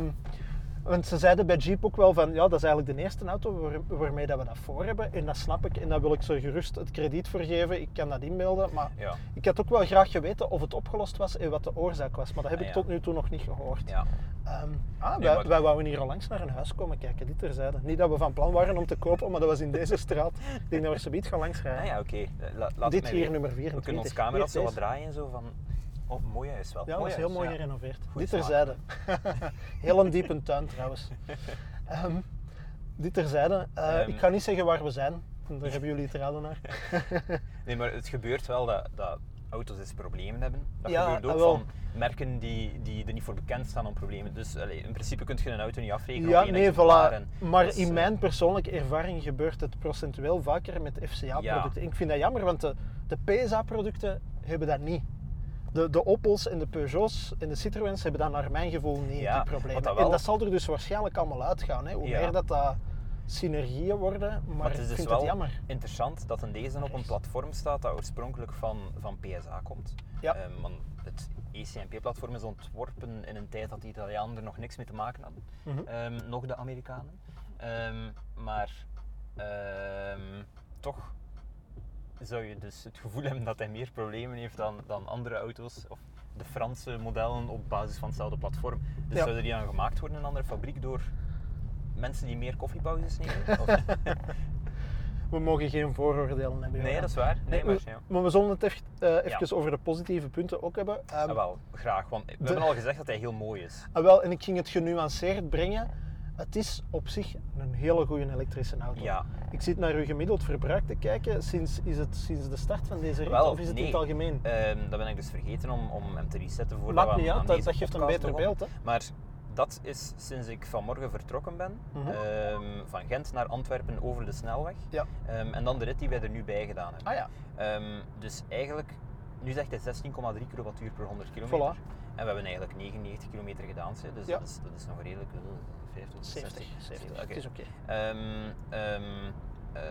Want ze zeiden bij Jeep ook wel van, ja, dat is eigenlijk de eerste auto waar- waarmee dat we dat voor hebben. En dat snap ik en daar wil ik ze gerust het krediet voor geven. Ik kan dat inbeelden, maar Ja, ik had ook wel graag geweten of het opgelost was en wat de oorzaak was. Maar dat heb Ah, ik ja. tot nu toe nog niet gehoord. ja. Ehm, ah, Nee, wij, maar- wij wouden hier al langs naar een huis komen kijken, dit terzijde. Niet dat we van plan waren om te kopen, maar dat was in deze straat. Ik denk dat we zoiets gaan langs rijden. Ah ja, oké. Dit hier, nummer We 24. kunnen ons camera's Hier, zo wat draaien zo van... Oh, mooi huis wel. Ja, dat was heel huis, mooi gerenoveerd. Dit terzijde. heel een diepe tuin trouwens. Ehm, dit terzijde. Eh, Ehm. ik ga niet zeggen waar we zijn. Daar hebben jullie het raden naar. Nee, maar het gebeurt wel dat, dat auto's eens problemen hebben. Dat Ja, gebeurt ook ah, wel. van merken die, die er niet voor bekend staan om problemen. Dus allee, in principe kun je een auto niet afrekenen Ja, op één nee, voilà. en Maar is, in eh, mijn persoonlijke ervaring gebeurt het procentueel vaker met FCA-producten. Ik vind dat jammer, want de, de PSA-producten hebben dat niet. De, de Opels en de Peugeots en de Citroëns hebben dat naar mijn gevoel niet, Ja, die problemen. En dat zal er dus waarschijnlijk allemaal uitgaan. Hè. Hoe Ja. meer dat dat synergieën worden, maar, Maar het is dus vind wel het jammer. interessant dat een deze op een platform staat dat oorspronkelijk van, van PSA komt. Ja. Ehm, want het ECMP-platform is ontworpen in een tijd dat de Italianen er nog niks mee te maken hadden. Mhm. Ehm, nog de Amerikanen. Ehm, maar toch zou je dus het gevoel hebben dat hij meer problemen heeft dan, dan andere auto's. Of de Franse modellen op basis van hetzelfde platform. Dus Ja. zouden die dan gemaakt worden in een andere fabriek door mensen die meer koffiepauzes nemen? Of- We mogen geen vooroordelen hebben. nee, dat is waar. Nee, maar, ja. maar we zullen het even, eh, even Ja. over de positieve punten ook hebben. Ah, wel, graag. Want we de- hebben al gezegd dat hij heel mooi is. Ah, wel, en ik ging het genuanceerd brengen. Het is op zich een hele goede elektrische auto. Ja. Ik zit naar uw gemiddeld verbruik te kijken. Sinds, is het sinds de start van deze rit Wel, of is het nee. in het algemeen? Ehm, dat ben ik dus vergeten om, om hem te resetten Maakt we niet uit, dat, dat geeft een beter beeld. Hè? Maar dat is sinds ik vanmorgen vertrokken ben, Mhm. ehm, van Gent naar Antwerpen over de snelweg. Ja. Ehm, en dan de rit die wij er nu bij gedaan hebben. Ah ja, dus eigenlijk, nu zegt hij 16,3 kWh per 100 kilometer. Voilà. En we hebben eigenlijk 99 kilometer gedaan, dus Ja. dat, is, dat is nog redelijk. eh, 50, 70. 70. Oké. Het is oké. Ehm, ehm, eh,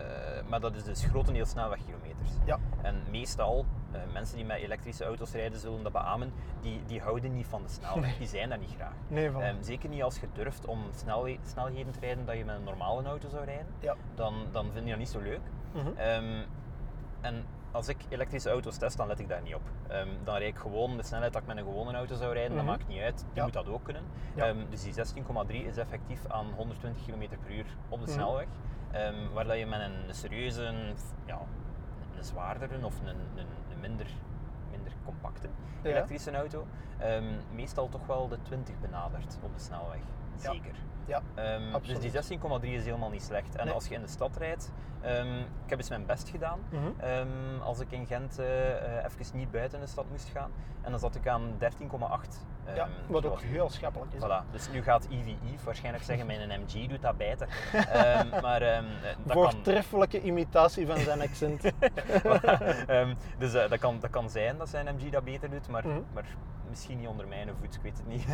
maar dat is dus grotendeels snelwegkilometers. Ja. En meestal, eh, mensen die met elektrische auto's rijden zullen dat beamen, die, die houden niet van de snelweg. Nee. Die zijn daar niet graag. Nee, van. Ehm, zeker niet als je durft om snelhe- snelheden te rijden dat je met een normale auto zou rijden. ja. Dan, dan vind je dat niet zo leuk. Mhm. En als ik elektrische auto's test, dan let ik daar niet op. Ehm, dan rijd ik gewoon de snelheid dat ik met een gewone auto zou rijden, Mhm. dat maakt niet uit. Die Ja. moet dat ook kunnen. Ja. Ehm, dus die 16,3 is effectief aan 120 km per uur op de Mhm. snelweg. Ehm, waar dat je met een serieuze, ja, een zwaardere of een, een, een minder, minder compacte Ja. elektrische auto meestal toch wel de 20 benadert op de snelweg. Zeker. Ja, Ehm, dus die 16,3 is helemaal niet slecht. En Nee. als je in de stad rijdt, ehm, ik heb eens mijn best gedaan. Mhm. Ehm, als ik in Gent eh eh, even niet buiten de stad moest gaan. En dan zat ik aan 13,8. Ja, ehm, wat ook heel schappelijk is. Voilà. Dus nu gaat EVE waarschijnlijk zeggen, mijn MG doet dat beter. Ehm, maar eh, dat kan... Voortreffelijke imitatie van zijn accent. Voilà. Dus eh, dat, kan, dat kan zijn dat zijn MG dat beter doet, maar, Mhm. maar misschien niet onder mijn voet, ik weet het niet.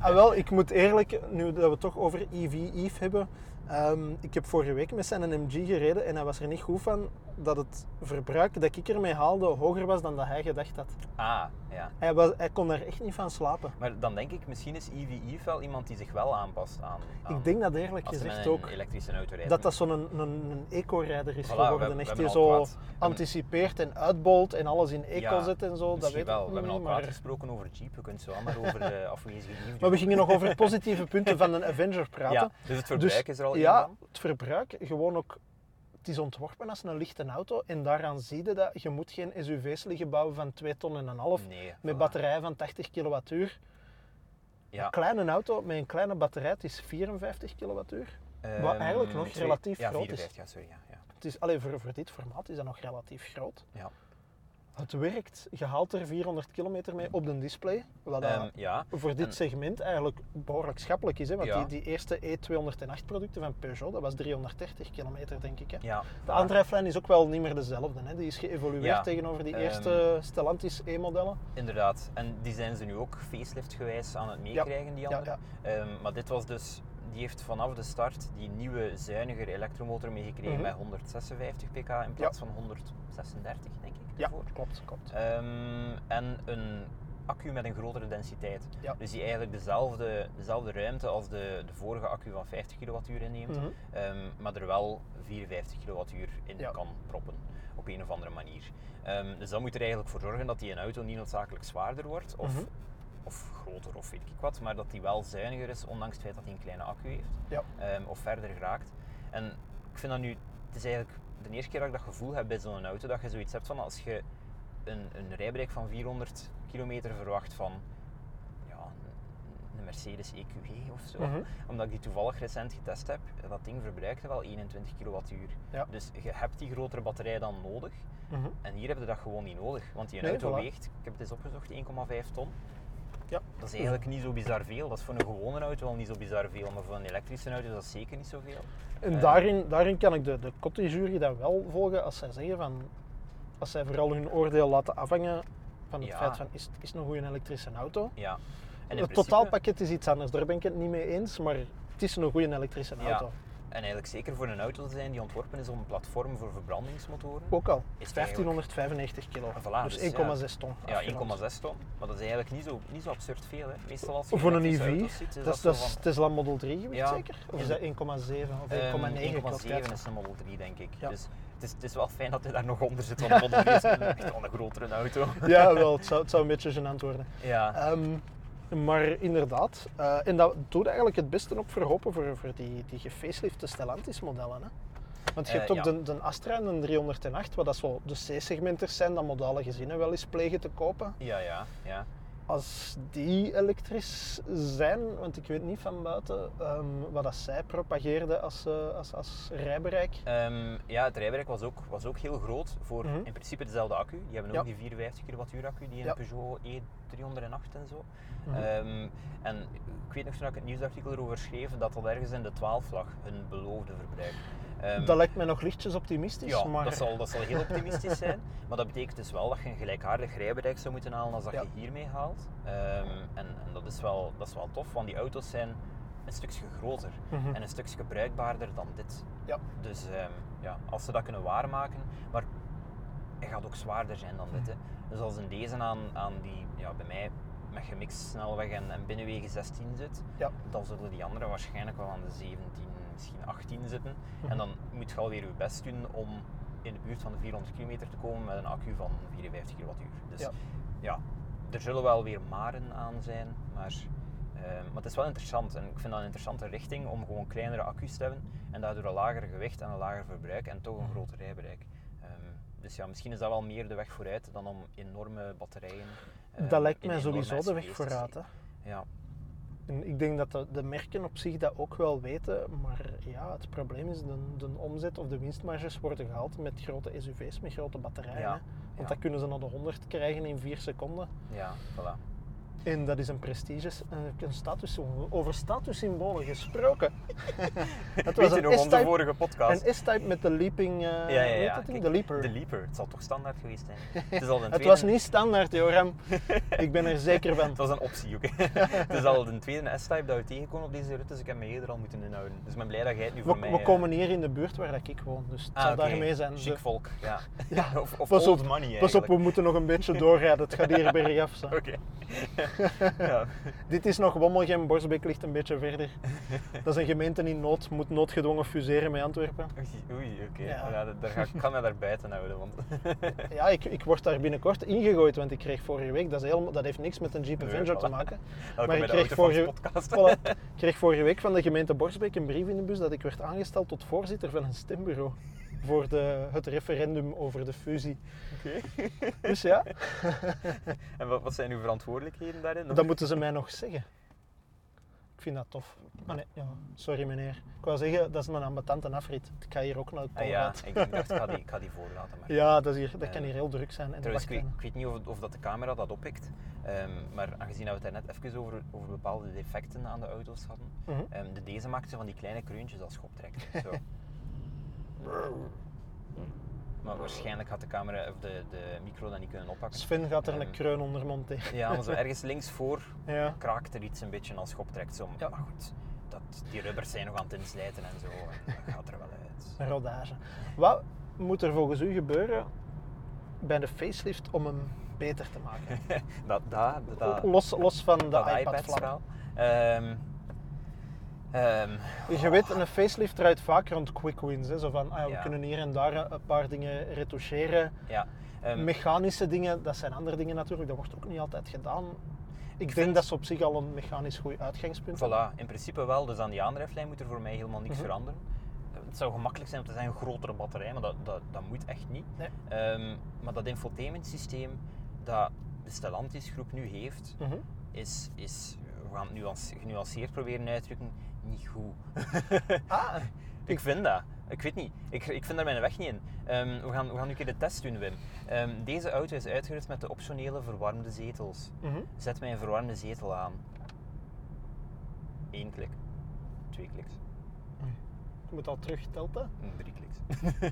ah, wel, ik moet eerlijk, nu dat we het toch over EV Eve hebben. Ehm, ik heb vorige week met zijn MG gereden en hij was er niet goed van dat het verbruik dat ik ermee haalde hoger was dan dat hij gedacht had. ah, ja. Hij, was, hij kon daar echt niet van slapen. Maar dan denk ik, misschien is EVE wel iemand die zich wel aanpast aan... aan Ik denk dat eerlijk gezegd ook elektrische auto rijdt. dat dat zo'n een, een, een eco-rijder is Voilà, geworden. we echt die zo kwaad. Anticipeert en uitbolt en alles in eco Ja, zet en zo. Dat weet wel. ik We hebben al maar... gesproken over Jeep, we kunnen zo maar over de afwezige liefde. Maar we gingen nog over positieve punten van een Avenger praten. Ja, dus het verbruik is er al Ja, het verbruik, gewoon ook... Het is ontworpen als een lichte auto en daaraan zie je dat je moet geen SUV's liggen bouwen van 2 ton en een half Nee, met voilà. batterijen van 80 kilowattuur. Ja. Een kleine auto met een kleine batterij, het is 54 kilowattuur. Wat Ehm, eigenlijk nog twee- relatief ja, groot is. 54, ja, sorry. Ja, ja. Het is, allee, voor, voor dit formaat is dat nog relatief groot. Ja. Het werkt, je haalt er 400 kilometer mee op de display. Wat Ehm, ja. voor dit en- segment eigenlijk behoorlijk schappelijk is. Hè? Want Ja. die, die eerste E208 producten van Peugeot, dat was 330 kilometer denk ik. Hè? ja. De aandrijflijn is ook wel niet meer dezelfde. Hè? Die is geëvolueerd tegenover die Ehm, eerste Stellantis E-modellen. Inderdaad. En die zijn ze nu ook facelift-gewijs aan het meekrijgen, die andere. Ehm, maar dit was dus... Die heeft vanaf de start die nieuwe, zuiniger elektromotor meegekregen Mhm. met 156 pk in plaats van 136, denk ik. Ja, klopt. klopt. Ehm, en een accu met een grotere densiteit. Ja. Dus die eigenlijk dezelfde, dezelfde ruimte als de, de vorige accu van 50 kWh inneemt, Mhm. ehm, maar er wel 54 kWh in Ja. kan proppen op een of andere manier. Ehm, dus dat moet er eigenlijk voor zorgen dat die een auto niet noodzakelijk zwaarder wordt of, Mhm. Of groter of weet ik wat, maar dat die wel zuiniger is, ondanks het feit dat hij een kleine accu heeft Ja. ehm, of verder geraakt. En ik vind dat nu, het is eigenlijk de eerste keer dat ik dat gevoel heb bij zo'n auto, dat je zoiets hebt van als je een, een rijbereik van 400 kilometer verwacht van ja, een- Mercedes EQE of zo, Mhm. omdat ik die toevallig recent getest heb, dat ding verbruikte wel 21 kilowattuur. Ja. Dus je hebt die grotere batterij dan nodig. Mhm. En hier heb je dat gewoon niet nodig, want die Nee, auto voilà. weegt, ik heb het eens opgezocht, 1,5 ton. Ja. Dat is eigenlijk niet zo bizar veel. Dat is voor een gewone auto wel niet zo bizar veel, maar voor een elektrische auto is dat zeker niet zoveel. En Eh, daarin, daarin kan ik de, de Coty-jury dan wel volgen als zij zeggen van... Als zij vooral hun oordeel laten afhangen van het Ja. feit van is, het- is het een goede elektrische auto. Ja. En het principe- totaalpakket is iets anders, daar ben ik het niet mee eens, maar het is een goede elektrische Ja. En eigenlijk zeker voor een auto te zijn die ontworpen is op een platform voor verbrandingsmotoren. Ook al, Is het 1595 kilo, voilà, dus dus 1,6 ton. Ja, afgerond. 1,6 ton. Maar dat is eigenlijk niet zo, niet zo absurd veel. Hè. Meestal als je Voor een EV, ziet, is dat is, zo dat is van- Tesla Model 3 gewicht Ja. zeker? Of is dat 1,7 of Ehm, 1,9? ik wil 1,7 kijken. is een Model 3, denk ik. Ja. Dus het is, het is wel fijn dat hij daar nog onder zit, want de Model 3 is echt wel een grotere auto. Ja, wel, het zou, het zou een beetje gênant worden. Ja. Ehm, maar inderdaad, eh, en dat doet eigenlijk het beste ook verhopen voor, voor die, die gefacelifte Stellantis modellen. Hè? Want je Eh, hebt ook ja. de, de Astra en de 308, wat dat zo de C-segmenters zijn, dat modale gezinnen wel eens plegen te kopen. Ja, ja, ja. Als die elektrisch zijn, want ik weet niet van buiten ehm, wat dat zij propageerden als, eh, als, als rijbereik. Ehm, ja, het rijbereik was ook, was ook heel groot voor Mhm. in principe dezelfde accu. Die hebben ook Ja. die 54 kWh accu, die in Ja. de Peugeot E308 en zo. Mhm. Ehm, en ik weet nog toen ik het nieuwsartikel erover schreef, dat dat ergens in de 12 lag, hun beloofde verbruik. Ehm, dat lijkt mij nog lichtjes optimistisch, ja, maar dat, zal, dat zal heel optimistisch zijn. Maar dat betekent dus wel dat je een gelijkaardig rijbereik zou moeten halen als dat Ja. je hiermee haalt. Ehm, en en dat, is wel, dat is wel tof, want die auto's zijn een stukje groter Mhm. en een stukje bruikbaarder dan dit. Ja. Dus ehm, ja, als ze dat kunnen waarmaken, maar hij gaat ook zwaarder zijn dan dit. Hè. Dus als in deze aan, aan die, ja, bij mij met gemixt snelweg en, en binnenwegen 16 zit, Ja. dan zullen die anderen waarschijnlijk wel aan de 17, misschien 18 zitten. En dan moet je alweer je best doen om in de buurt van de 400 kilometer te komen met een accu van 54 kWh. Dus Ja. ja. er zullen wel weer maren aan zijn, maar, eh, maar het is wel interessant. En ik vind dat een interessante richting om gewoon kleinere accu's te hebben en daardoor een lager gewicht en een lager verbruik en toch een Mhm. groter rijbereik. Ehm, dus ja, misschien is dat wel meer de weg vooruit dan om enorme batterijen. Ehm, dat lijkt mij sowieso de weg vooruit. Hè. Ja, En ik denk dat de, de merken op zich dat ook wel weten, maar ja, het probleem is de, de omzet of de winstmarges worden gehaald met grote SUV's, met grote batterijen. Ja. Want ja. dat kunnen ze naar de 100 krijgen in 4 seconden. ja, voilà. En dat is een prestige, een, een status, over statussymbolen gesproken. het Weet je nog onze vorige podcast? Een S-Type met de leaping, eh Ja, dat? Kijk, de leaper. De Leaper. Het zal toch standaard geweest zijn? Het, is al de het was niet standaard, Joram. ik ben er zeker van. Het was een optie, oké. het is al de tweede S-Type dat we tegenkomen op deze route, dus ik heb me eerder al moeten inhouden. Dus ik ben blij dat jij het nu voor We, mij... we eh, komen hier in de buurt waar dat ik woon, dus het ah, zal daarmee zijn. Chic De- volk, ja. Ja, of of pas old op, money Pas op, eigenlijk. we moeten nog een beetje doorrijden. Het gaat hier bergaf. zo. Oké. ja. Dit is nog Wommelgem, Borsbeek ligt een beetje verder. Dat is een gemeente in nood, moet noodgedwongen fuseren met Antwerpen. Oei, oei oké. Ja. Ja. daar- ga, ik kan me daar buiten houden, want... Ja, ik, ik word daar binnenkort ingegooid, want ik kreeg vorige week, dat, is helemaal, dat heeft niks met een Jeep Nee, Avenger te maken. Maar ik kreeg vorige, voilà, ik kreeg vorige week van de gemeente Borsbeek een brief in de bus dat ik werd aangesteld tot voorzitter van een stembureau voor de, het referendum over de fusie. Oké. Dus ja, En wat, wat zijn uw verantwoordelijkheden daarin? dat moeten ze mij nog zeggen. Ik vind dat tof. Ah nee, ja, sorry meneer. Ik wou zeggen, dat is een ambetante afrit. Ik ga hier ook naar de Ah, ja, ik, ik dacht, ik ga die, ik ga die voorlaten. Maar... Ja, dat, is hier, dat kan hier heel druk zijn. En de Trouwens, ik weet, ik weet niet of, of dat de camera dat oppikt, ehm, maar aangezien dat we het net even over, over bepaalde defecten aan de auto's hadden, ehm, de deze maakte van die kleine kreuntjes als schoptrek. Zo. Maar waarschijnlijk had de camera of de, de micro dat niet kunnen oppakken. Sven gaat er een Ehm, kreun onder monteren. Ja, maar zo ergens links voor Ja. kraakt er iets een beetje als schoptrekt. Zo. Ja. Maar goed, dat, die rubbers zijn nog aan het inslijten en zo. Dat gaat er wel uit. Een rodage. Wat moet er volgens u gebeuren bij de facelift om hem beter te maken? dat, dat, dat, los, los van de iPad-verhaal. Ehm, ehm, Je weet, een facelift draait vaak rond quick wins. Hè? Zo van, ah we Ja. kunnen hier en daar een paar dingen retoucheren. ja, ehm, Mechanische dingen, dat zijn andere dingen natuurlijk, dat wordt ook niet altijd gedaan. Ik, denk vind- dat ze op zich al een mechanisch goed uitgangspunt hebben. Voilà, in principe wel. Dus aan die aandrijflijn moet er voor mij helemaal niks Mhm. veranderen. Het zou gemakkelijk zijn om te zeggen een grotere batterij, maar dat, dat, dat moet echt niet. Nee. Ehm, maar dat infotainment systeem dat de Stellantis groep nu heeft, Mhm. is, is we gaan het nuance- genuanceerd proberen uit te drukken, niet goed. Ah, ik vind dat. Ik weet niet. Ik, ik vind daar mijn weg niet in. Ehm, we, gaan, we gaan nu een keer de test doen, Wim. Ehm, deze auto is uitgerust met de optionele verwarmde zetels. mhm. Zet mij een verwarmde zetel aan. Eén klik. Twee kliks. je moet al terug telten. Mm, Drie kliks.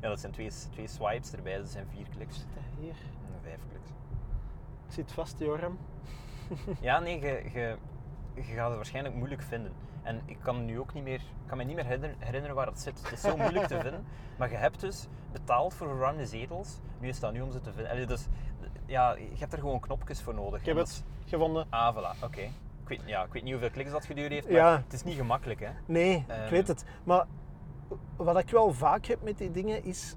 ja, dat zijn twee, twee swipes erbij, dat zijn vier kliks. Zit hier? En vijf kliks. Ik zit vast, Joram. Ja, nee, je, je, je gaat het waarschijnlijk moeilijk vinden. En ik kan nu ook niet meer, kan me niet meer herinner- herinneren waar het zit. Het is zo moeilijk te vinden. Maar je hebt dus betaald voor verwarmde zetels. Nu is dat nu om ze te vinden. Allee, dus ja, je hebt er gewoon knopjes voor nodig. Ik heb het gevonden. Ah, voilà, oké. Ik weet, ja, ik weet niet hoeveel kliks dat geduurd heeft, maar Ja. het is niet gemakkelijk, hè. Nee, ik Ehm. weet het. Maar wat ik wel vaak heb met die dingen is,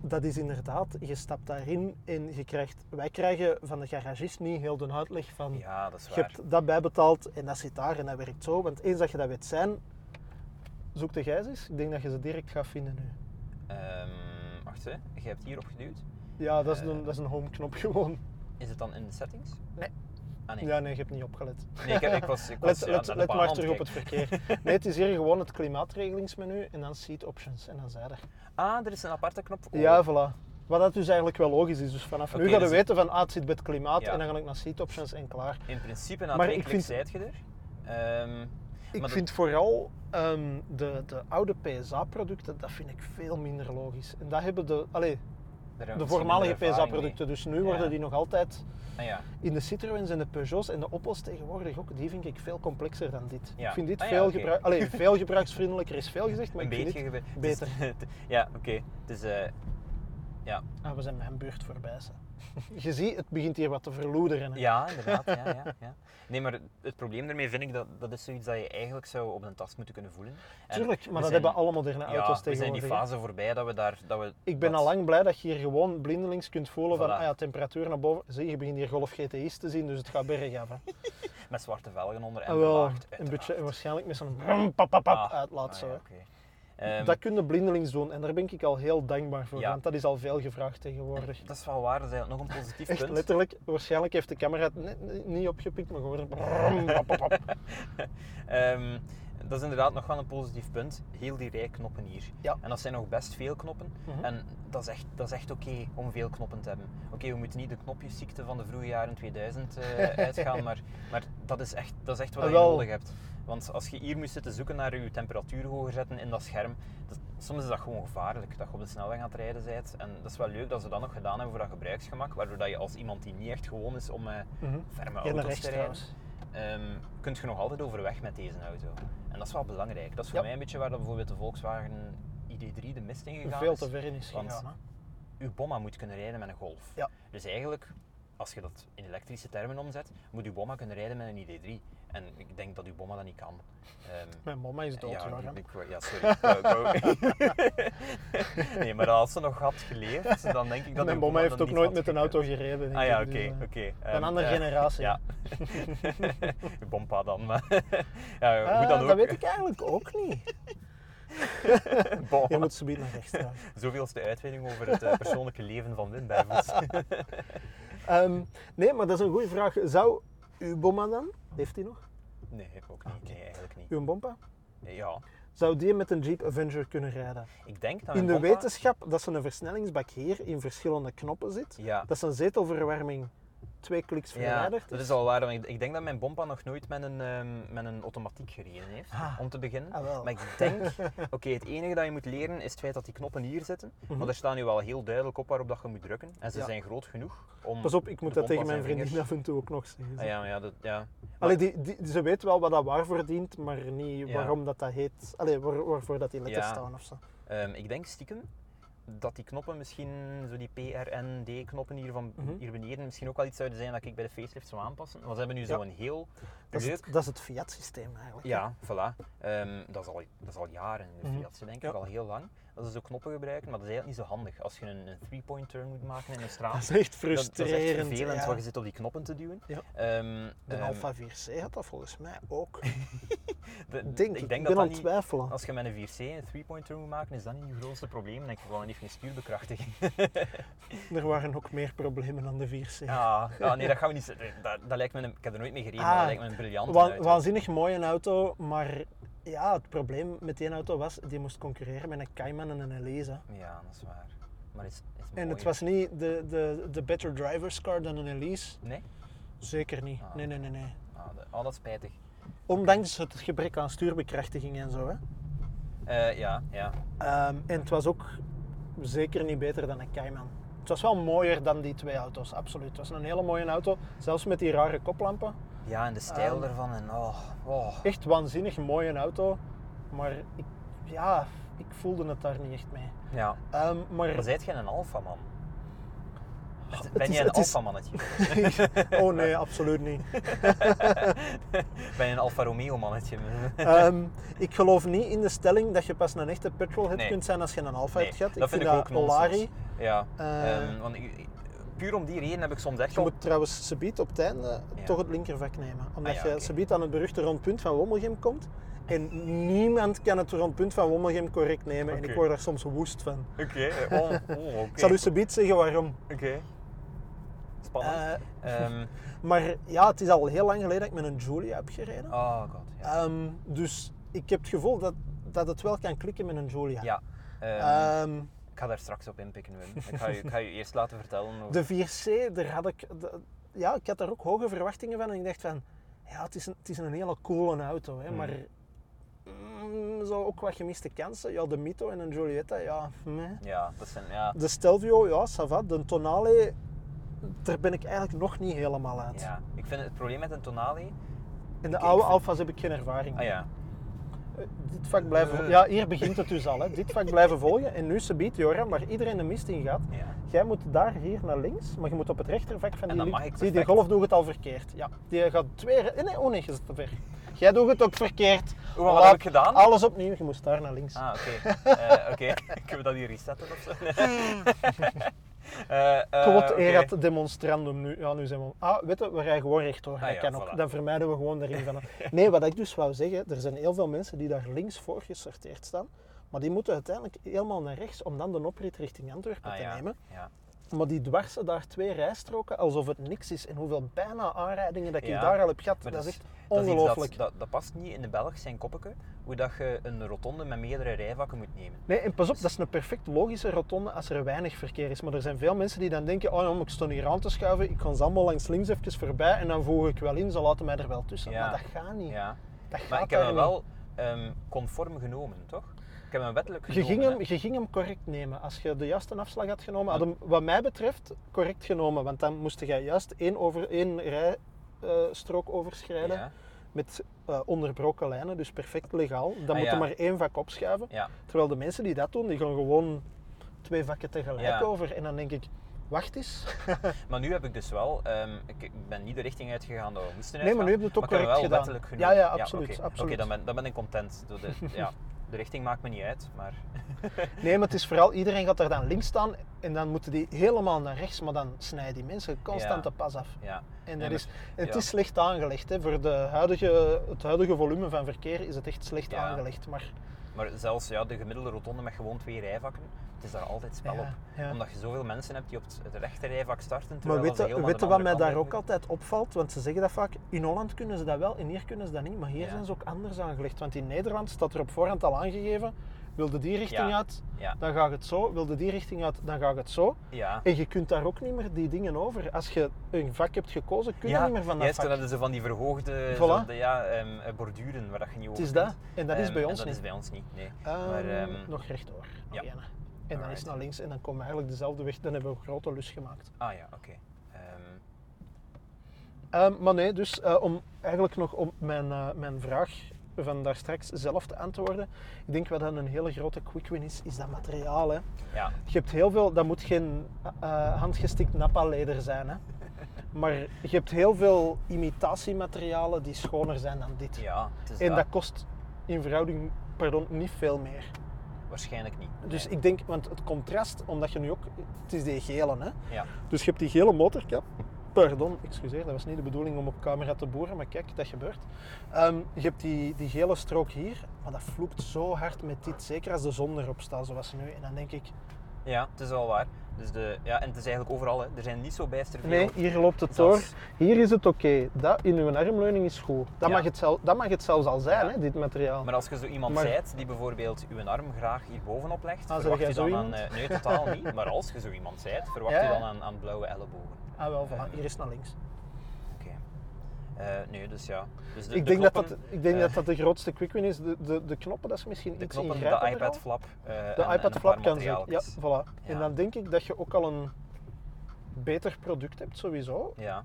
dat is inderdaad, je stapt daarin en je krijgt, wij krijgen van de garagist niet heel de uitleg van, Ja, dat is je waar. hebt dat bijbetaald en dat zit daar en dat werkt zo. Want eens dat je dat weet zijn, zoek de gijs eens. Ik denk dat je ze direct gaat vinden nu. Ehm, wacht, hè. Je hebt hier opgeduwd. Ja, dat is Eh. een, dat is een home knop gewoon. Is het dan in de settings? Nee. Ah nee. Ja, nee, je hebt niet opgelet. Nee, ik, heb- ik was, ik was Let, ja, let, maar terug op het verkeer. Nee, het is hier gewoon het klimaatregelingsmenu en dan seat options en dan zij er. Ah, er is een aparte knop. Oh. Ja, voilà. Wat dat dus eigenlijk wel logisch is. Dus vanaf nu ga je dus- weten van ah, het zit bij het klimaat Ja. en dan ga ik naar seat options en klaar. In principe, na Maar ik vind- zijt je er. Ehm, Ik Maar vind vooral ehm, de, de oude PSA-producten, dat vind ik veel minder logisch. En dat hebben de, we de voormalige PSA-producten. Dus nu worden die nog altijd. Ah, ja. in de Citroëns en de Peugeots en de Opels tegenwoordig ook, die vind ik veel complexer dan dit. Ik vind dit Ah veel, gebruik, allee, veel gebruiksvriendelijker is veel gezegd, maar Een ik vind dit beter. ja, oké. Dus ja. Ah, we zijn mijn buurt voorbij. Je ziet, het begint hier wat te verloederen. hè. ja, inderdaad. Ja, ja, ja. Nee, maar het probleem daarmee vind ik dat dat is zoiets dat je eigenlijk zou op een tas moeten kunnen voelen. En Tuurlijk, maar dat zijn- hebben alle moderne ja, auto's we zijn die tegenwoordig. fase voorbij dat we daar... Dat we Ik ben dat- al lang blij dat je hier gewoon blindelings kunt voelen van ah ja, temperatuur naar boven. Zie, je begint hier Golf GTI's te zien, dus het gaat bergaf. Met zwarte velgen onder en Ah, wel, een beetje, waarschijnlijk met zo'n Ah, uitlaat. ah, zo, ja. Ehm, dat kun je blindelings doen en daar ben ik al heel dankbaar voor, Ja. want dat is al veel gevraagd tegenwoordig. dat is wel waar, dat is nog een positief Echt punt. letterlijk, waarschijnlijk heeft de camera het net niet- opgepikt, maar gewoon. Ehm, dat is inderdaad nog wel een positief punt. Heel die rij knoppen hier. Ja. En dat zijn nog best veel knoppen. Mhm. En dat is echt, dat is echt oké om veel knoppen te hebben. Oké, we moeten niet de knopjesziekte van de vroege jaren 2000 eh, uitgaan, maar, maar dat, is echt, dat is echt wat Ah, je nodig hebt. Want als je hier moest zitten zoeken naar je temperatuur hoger zetten in dat scherm, dat- soms is dat gewoon gevaarlijk dat je op de snelweg aan het rijden bent. En dat is wel leuk dat ze dat nog gedaan hebben voor dat gebruiksgemak, waardoor dat je als iemand die niet echt gewoon is om met Mhm. ferme auto's rechts te rijden. Ehm kun je nog altijd overweg met deze auto. En dat is wel belangrijk. Dat is voor Ja. mij een beetje waar dat bijvoorbeeld de Volkswagen ID3 de mist in gegaan Veel te ver in is want- gegaan. hè. Uw bomma moet kunnen rijden met een Golf. Ja. Dus eigenlijk, als je dat in elektrische termen omzet, moet uw bomma kunnen rijden met een ID3. En ik denk dat uw bomma dat niet kan. Ehm, Mijn mama is dood, ja, Joram. ik- ja, sorry. Nee, maar als ze nog had geleefd, dan denk ik dat Mijn uw mama heeft ook nooit met een auto gereden. Ah ja, oké, dus, eh, oké. Een Ehm, andere eh, generatie. Ja. Je bompa dan, maar... ja, hoe dan ook. Dat weet ik eigenlijk ook niet. Bon, Je moet subiet naar rechts trouwens. Zoveelste uitweiding over het eh, persoonlijke leven van Wim Bijvoets. Ehm, nee, maar dat is een goede vraag. Zou uw bomma dan, heeft hij nog? nee, ook niet. Nee, eigenlijk niet. Uw bompa? Ja, Zou die met een Jeep Avenger kunnen rijden? ik denk dat In de bompa- wetenschap dat ze een versnellingsbak hier in verschillende knoppen zit, Ja, dat zijn zetelverwarming twee kliks ja, verwijderd dat is al waar. want Ik, denk dat mijn bompa nog nooit met een, ehm, met een automatiek gereden heeft, Ah. om te beginnen. Ah. Maar ik denk, oké, het enige dat je moet leren is het feit dat die knoppen hier zitten. Mhm. Maar er staan nu wel heel duidelijk op waarop dat je moet drukken. En ze Ja. zijn groot genoeg om... Pas op, ik moet dat tegen mijn en vriendin af en toe ook nog zeggen. Ah, ja, maar ja, dat, ja. Allee, die, die, ze weet wel wat dat waarvoor dient, maar niet waarom dat, dat heet. Allee, waar, waarvoor dat die letters staan of zo. Ehm, ik denk stiekem dat die knoppen misschien, zo die PRND-knoppen hier, van, Mhm. hier beneden, misschien ook wel iets zouden zijn dat ik bij de facelift zou aanpassen. Want ze hebben nu Ja. zo'n heel Dat is, het, dat is het Fiat-systeem eigenlijk. hè. Ja, voilà. Ehm, dat, is al, dat is al jaren in de Mhm. Fiat, denk ik, Ja. al heel lang. Dat ze zo knoppen gebruiken, maar dat is eigenlijk niet zo handig. Als je een, een three-point turn moet maken in een straat, Dat is echt dat, dat is frustrerend. echt vervelend, ja. want je zit op die knoppen te duwen. Ja. Ehm, De ehm, Alfa 4C had dat volgens mij ook. de- Denk, ik ik denk ben dat aan dat het twijfelen. Als je met een 4C een three-point turn moet maken, is dat niet je grootste probleem. Dan denk je gewoon even een stuurbekrachtiging. Er waren ook meer problemen dan de 4C. Ja, ja, nee, dat gaan we niet zeggen. Dat, dat lijkt me een, ik heb er nooit mee gereden, Ah, maar dat lijkt me een briljante Wa- auto. waanzinnig mooie auto, maar ja, het probleem met die auto was, die moest concurreren met een Cayman en een Elise. Ja, dat is waar. Maar is, is En mooier. het was niet de, de, de better driver's car dan een Elise. Nee? Zeker niet. Ah. Nee, nee, nee, nee. Ah, de- oh, dat is spijtig. Ondanks het gebrek aan stuurbekrachtiging en zo. Hè. Eh, ja, ja. Ehm, en het was ook zeker niet beter dan een Cayman. Het was wel mooier dan die twee auto's, absoluut. Het was een hele mooie auto, zelfs met die rare koplampen. Ja, en de stijl Ehm. ervan en oh, oh. Echt waanzinnig mooie auto, maar ik, ja, ik voelde het daar niet echt mee. Ja. Ehm, maar Maar zijt jij een alfaman? Het Ben jij een alfamannetje? oh nee, absoluut niet. ben je een Alfa Romeo mannetje? Ehm, ik geloof niet in de stelling dat je pas een echte petrolhead Nee. kunt zijn als je een Alfa hebt gehad. dat vind ik ook nonsens. Olari. ja. Ehm, want ik- ik- puur om die reden heb ik soms echt Je moet trouwens subiet op het einde Ja. toch het linkervak nemen. Omdat Ah ja, je oké. subiet aan het beruchte rondpunt van Wommelgem komt. En niemand kan het rondpunt van Wommelgem correct nemen. En ik word daar soms woest van. Oké, oh, oh. Ik zal u subiet zeggen waarom. Oké. Spannend. Eh, Ehm, maar ja, het is al heel lang geleden dat ik met een Julia heb gereden. oh god, ja. Ehm, dus ik heb het gevoel dat, dat het wel kan klikken met een Julia. ja. ehm, ik ga daar straks op inpikken, Wim. Ik ga je, ik ga je eerst laten vertellen over... de 4C, daar had ik, de- ja, ik had daar ook hoge verwachtingen van. En ik dacht van, ja, het is een, het is een hele coole auto. Hè, Mm. Maar mm, zo ook wat gemiste kansen. Ja, de Mito en een Giulietta, ja, meh. Ja, dat zijn... Ja, De Stelvio, ja, ça va. De Tonale, daar ben ik eigenlijk nog niet helemaal uit. ja. Ik vind het probleem met een Tonale... In de Ik- oude vind- Alfa's heb ik geen ervaring. Ah ja. Eh, Dit vak blijven... Eh. Ja, hier begint het dus al. Hè. Dit vak blijven volgen. En nu, biedt Joram, waar iedereen de mist in gaat. ja. Jij moet daar hier naar links, maar je moet op het rechtervak van En die mag Zie, die golf doet het al verkeerd. Ja, die gaat twee... Nee, oh nee, je zit te ver. Jij doet het ook verkeerd. Oeh, wat Laat heb ik gedaan? Alles opnieuw, je moest daar naar links. Ah, oké. Eh, oké. Kunnen we dat hier resetten of zo? Eh, eh, oké. erat demonstrandum nu. Ja, nu zijn we... Ah, weet je, we rijden gewoon rechtdoor. Ah dat ook. Dan vermijden we gewoon de ring van... Nee, wat ik dus wou zeggen, er zijn heel veel mensen die daar links voor gesorteerd staan. Maar die moeten uiteindelijk helemaal naar rechts om dan de oprit richting Antwerpen Ah, te nemen. Ja. Maar die dwarsen daar twee rijstroken alsof het niks is. En hoeveel bijna aanrijdingen dat ik Ja, daar al heb gehad, dat is echt ongelooflijk. Dat, dat, dat past niet in de Belg zijn koppeke, hoe dat je een rotonde met meerdere rijvakken moet nemen. Nee, en pas op, dat is een perfect logische rotonde als er weinig verkeer is. Maar er zijn veel mensen die dan denken, oh ja, ik sta hier aan te schuiven, ik kan ze allemaal langs links even voorbij en dan voeg ik wel in, ze laten mij er wel tussen. Ja. Maar dat gaat niet. Ja. Dat gaat Maar ik heb wel ehm, conform genomen, toch? Ik heb hem wettelijk Je genomen. ging, hem, hè. je ging hem correct nemen. Als je de juiste afslag had genomen, had hem wat mij betreft correct genomen. Want dan moest je juist één, over, één rijstrook overschrijden Ja. met eh, onderbroken lijnen, dus perfect legaal. Dan Ah, moet je ja. maar één vak opschuiven. ja. Terwijl de mensen die dat doen, die gaan gewoon twee vakken tegelijk Ja. over. En dan denk ik, wacht eens. Maar nu heb ik dus wel, ehm, ik, ben niet de richting uitgegaan dat we moesten Nee, maar nu uitgaan, heb je het ook correct gedaan. Ja, ja, absoluut, Oké, absoluut. Oké, dan, ben, dan ben ik content. Door de, ja, de richting maakt me niet uit, maar... Nee, maar het is vooral, iedereen gaat daar dan links staan en dan moeten die helemaal naar rechts, maar dan snijden die mensen constant Ja. de pas af. Ja. En dat is, het ja. is slecht aangelegd. Hè. Voor de huidige, het huidige volume van verkeer is het echt slecht Ja. aangelegd. Maar Maar zelfs ja, de gemiddelde rotonde met gewoon twee rijvakken, het is daar altijd spel Ja, op. ja. Omdat je zoveel mensen hebt die op het, het rechte rijvak starten. Maar terwijl weet je, wat mij daar ook altijd opvalt? Want ze zeggen dat vaak, in Holland kunnen ze dat wel en hier kunnen ze dat niet. Maar hier Ja. zijn ze ook anders aangelegd. Want in Nederland staat er op voorhand al aangegeven, wilde die richting Ja. uit, Ja, dan gaat het zo. Wilde die richting uit, dan gaat het zo. ja. En je kunt daar ook niet meer die dingen over. Als je een vak hebt gekozen, kun je ja, niet meer van dat juist, vak. dan hebben ze van die verhoogde Voilà. zo de, ja, ehm, eh, borduren waar dat je niet over Het is dat. En dat is Ehm, bij ons dat niet. is bij ons niet, nee. Ehm, maar, ehm, nog rechtdoor. ja. En dan is het naar links en dan komen we eigenlijk dezelfde weg. Dan hebben we een grote lus gemaakt. Ah ja, oké. Ehm, Ehm, maar nee, dus eh, om eigenlijk nog op mijn, eh, mijn vraag van daar straks zelf te antwoorden. Ik denk wat dan een hele grote quick win is, is dat materiaal. Hè. ja, Je hebt heel veel, dat moet geen eh, handgestikt nappa-leder zijn. Hè. Maar je hebt heel veel imitatiematerialen die schoner zijn dan dit. ja, het is En dat. dat kost in verhouding pardon, niet veel meer. Waarschijnlijk niet. Dus nee. ik denk, want het contrast, omdat je nu ook, het is die gele, hè? Ja, Dus je hebt die gele motorkap. Pardon, excuseer, dat was niet de bedoeling om op camera te boeren, maar kijk, dat gebeurt. Ehm, je hebt die, die gele strook hier, maar dat vloekt zo hard met dit, zeker als de zon erop staat zoals nu. En dan denk ik, ja, het is wel waar. Dus de, ja, en het is eigenlijk overal, hè. er zijn niet zo bijster veel. nee, hier loopt het door. Zelfs- Hier is het oké, dat in uw armleuning is goed. Dat, Ja. mag, het zel, dat mag het zelfs al zijn, Ja. hè, dit materiaal. Maar als je zo iemand Maar- zijt die bijvoorbeeld uw arm graag hier bovenop legt, Ah, zeg verwacht je dan aan... iemand? eh, nee, totaal niet. Maar als je zo iemand zijt, verwacht Ja, je dan aan, aan blauwe ellebogen. Ah wel, voilà, hier is naar links. Nee, dus ja. Dus de, ik, de denk dat knoppen, dat, ik denk eh, dat dat de grootste quick win is. De, de, de knoppen, dat is misschien de iets knoppen, de iPad flap. eh, De en- iPad flap kan zeker. Ja, voilà. En dan denk ik dat je ook al een beter product hebt, sowieso. Ja.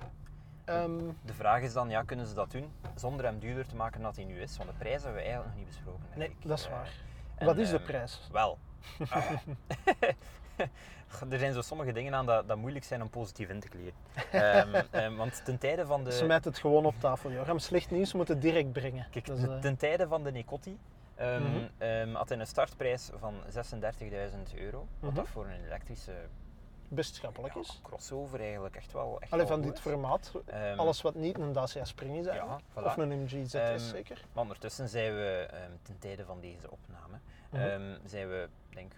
Ehm, De vraag is dan, ja, kunnen ze dat doen zonder hem duurder te maken dan hij nu is? Want de prijs hebben we eigenlijk nog niet besproken. nee, ik. dat is waar. en, Wat is de prijs? Wel. Ah. er zijn zo sommige dingen aan dat, dat moeilijk zijn om positief in te kleden. Ehm, ehm, want ten tijde van de... Smijt het gewoon op tafel, Joram. Slecht nieuws moet het direct brengen. Kijk, is, eh, ten tijde van de Necotti ehm, Mhm. had hij een startprijs van 36.000 euro. Wat Mhm. dat voor een elektrische best schappelijk ja, is. crossover eigenlijk echt wel echt Alleen wel van goed dit is. formaat. Alles wat niet een Dacia Spring is eigenlijk. Ja, voilà. Of een MG ZS Ehm, zeker. Maar ondertussen zijn we, ten tijde van deze opname, ehm, zijn we denk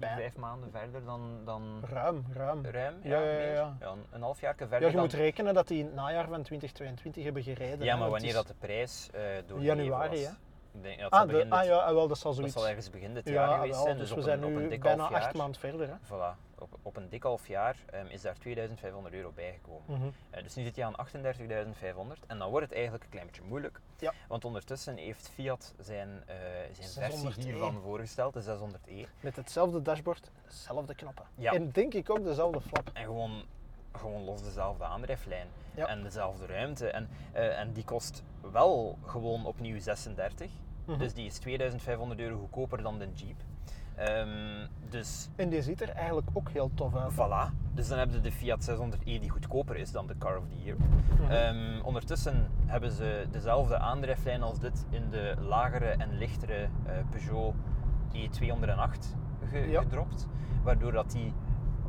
Bij- vijf maanden verder dan, dan Ruim, ruim. ruim. Ja, ja, meer. ja. een, een half jaar verder Ja, je dan... moet rekenen dat die in het najaar van 2022 hebben gereden. ja, maar wanneer dat de prijs eh door Januari, hè? Ik denk, dat Ah, zal de, ah ja, wel, dat zal dat zoiets... zal ergens begin dit ja, jaar geweest zijn. dus Dus, we zijn nu bijna acht maanden verder. Hè? Voilà, op, op een dik half jaar ehm, is daar 2500 euro bijgekomen. Mhm. Eh, dus nu zit je aan 38.500 en dan wordt het eigenlijk een klein beetje moeilijk. Ja. Want ondertussen heeft Fiat zijn, eh, zijn 600e. versie hiervan voorgesteld, de 600e. Met hetzelfde dashboard, dezelfde knoppen. Ja. En denk ik ook dezelfde flap. En gewoon, gewoon los dezelfde aandrijflijn Ja. en dezelfde ruimte. En, eh, en die kost wel gewoon opnieuw 36. Mhm. Dus die is 2500 euro goedkoper dan de Jeep. Ehm, dus En die ziet er eigenlijk ook heel tof uit. Voilà. Dus dan hebben ze de Fiat 600e die goedkoper is dan de Car of the Year. Mhm. Ehm, ondertussen hebben ze dezelfde aandrijflijn als dit in de lagere en lichtere eh, Peugeot E208 ge- Ja. gedropt. Waardoor dat die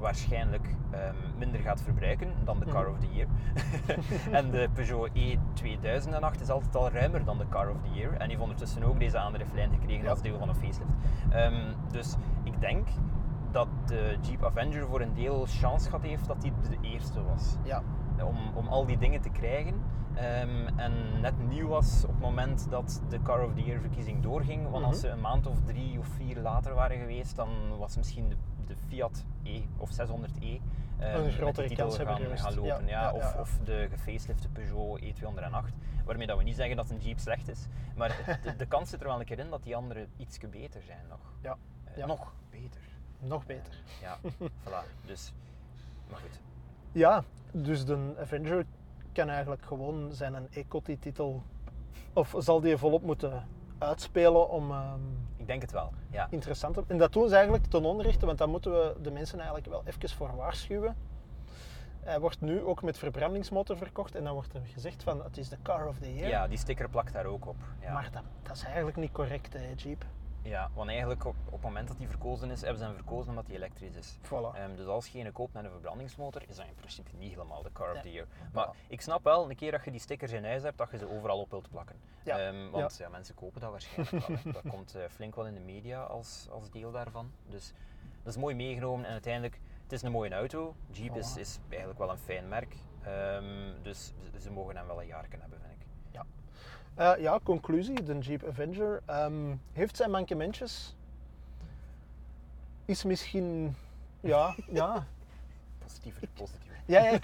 waarschijnlijk ehm, minder gaat verbruiken dan de Car Mhm. of the Year. en de Peugeot E2008 is altijd al ruimer dan de Car of the Year. En die heeft ondertussen ook deze aandrijflijn gekregen Ja. als deel van een facelift. Ehm, dus ik denk dat de Jeep Avenger voor een deel chance gehad heeft dat die de eerste was. Ja, Om, om al die dingen te krijgen. Ehm, en net nieuw was op het moment dat de Car of the Year verkiezing doorging. Want als Mhm. ze een maand of drie of vier later waren geweest, dan was misschien de, de Fiat E of 600e ehm, Een grotere titel gaan, gaan lopen. Ja, Ja, ja, of, of de gefacelifte Peugeot E208. Waarmee dat we niet zeggen dat een Jeep slecht is. Maar het- de, de kans zit er wel een keer in dat die andere ietske beter zijn nog. Ja, Eh, ja. Nog beter. nog beter. Ja, voilà. Dus, maar goed. Ja, dus de Avenger kan eigenlijk gewoon zijn een Ecoty-titel... Of zal die volop moeten uitspelen om ehm, Ik denk het wel, ja. interessant te... En dat doen ze eigenlijk ten onrechte, want daar moeten we de mensen eigenlijk wel even voor waarschuwen. Hij wordt nu ook met verbrandingsmotor verkocht en dan wordt er gezegd van het is de car of the year. Ja, die sticker plakt daar ook op. Ja. Maar dat, dat is eigenlijk niet correct, hè, Jeep. Ja, want eigenlijk op, op het moment dat die verkozen is, hebben ze hem verkozen omdat hij elektrisch is. Voilà. Ehm, dus als je een koopt met een verbrandingsmotor, is dat in principe niet helemaal de car of the year. Maar ik snap wel, een keer dat je die stickers in huis hebt, dat je ze overal op wilt plakken. Ja. Ehm, want ja. mensen kopen dat waarschijnlijk wel. hè. Dat komt eh, flink wel in de media als, als deel daarvan. Dus dat is mooi meegenomen en uiteindelijk, het is een mooie auto. Jeep is, Voilà. is eigenlijk wel een fijn merk. Ehm, dus ze- ze mogen hem wel een jaar hebben, Eh, ja, conclusie. De Jeep Avenger ehm, heeft zijn mankementjes. Is misschien... Ja, ja. Positiever, positiever. Ja, ja.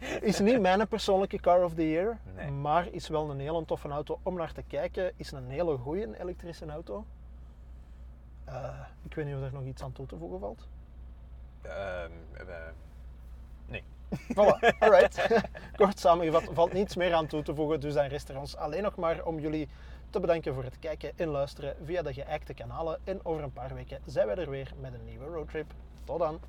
Is niet mijn persoonlijke car of the year. Nee. Maar is wel een hele toffe auto om naar te kijken. Is een hele goede elektrische auto. Eh, ik weet niet of er nog iets aan toe te voegen valt. Ehm, eh. Voilà, alright. Kort samengevat, valt niets meer aan toe te voegen. Dus dan rest er ons alleen nog maar om jullie te bedanken voor het kijken en luisteren via de geëikte kanalen. En over een paar weken zijn wij er weer met een nieuwe roadtrip. Tot dan!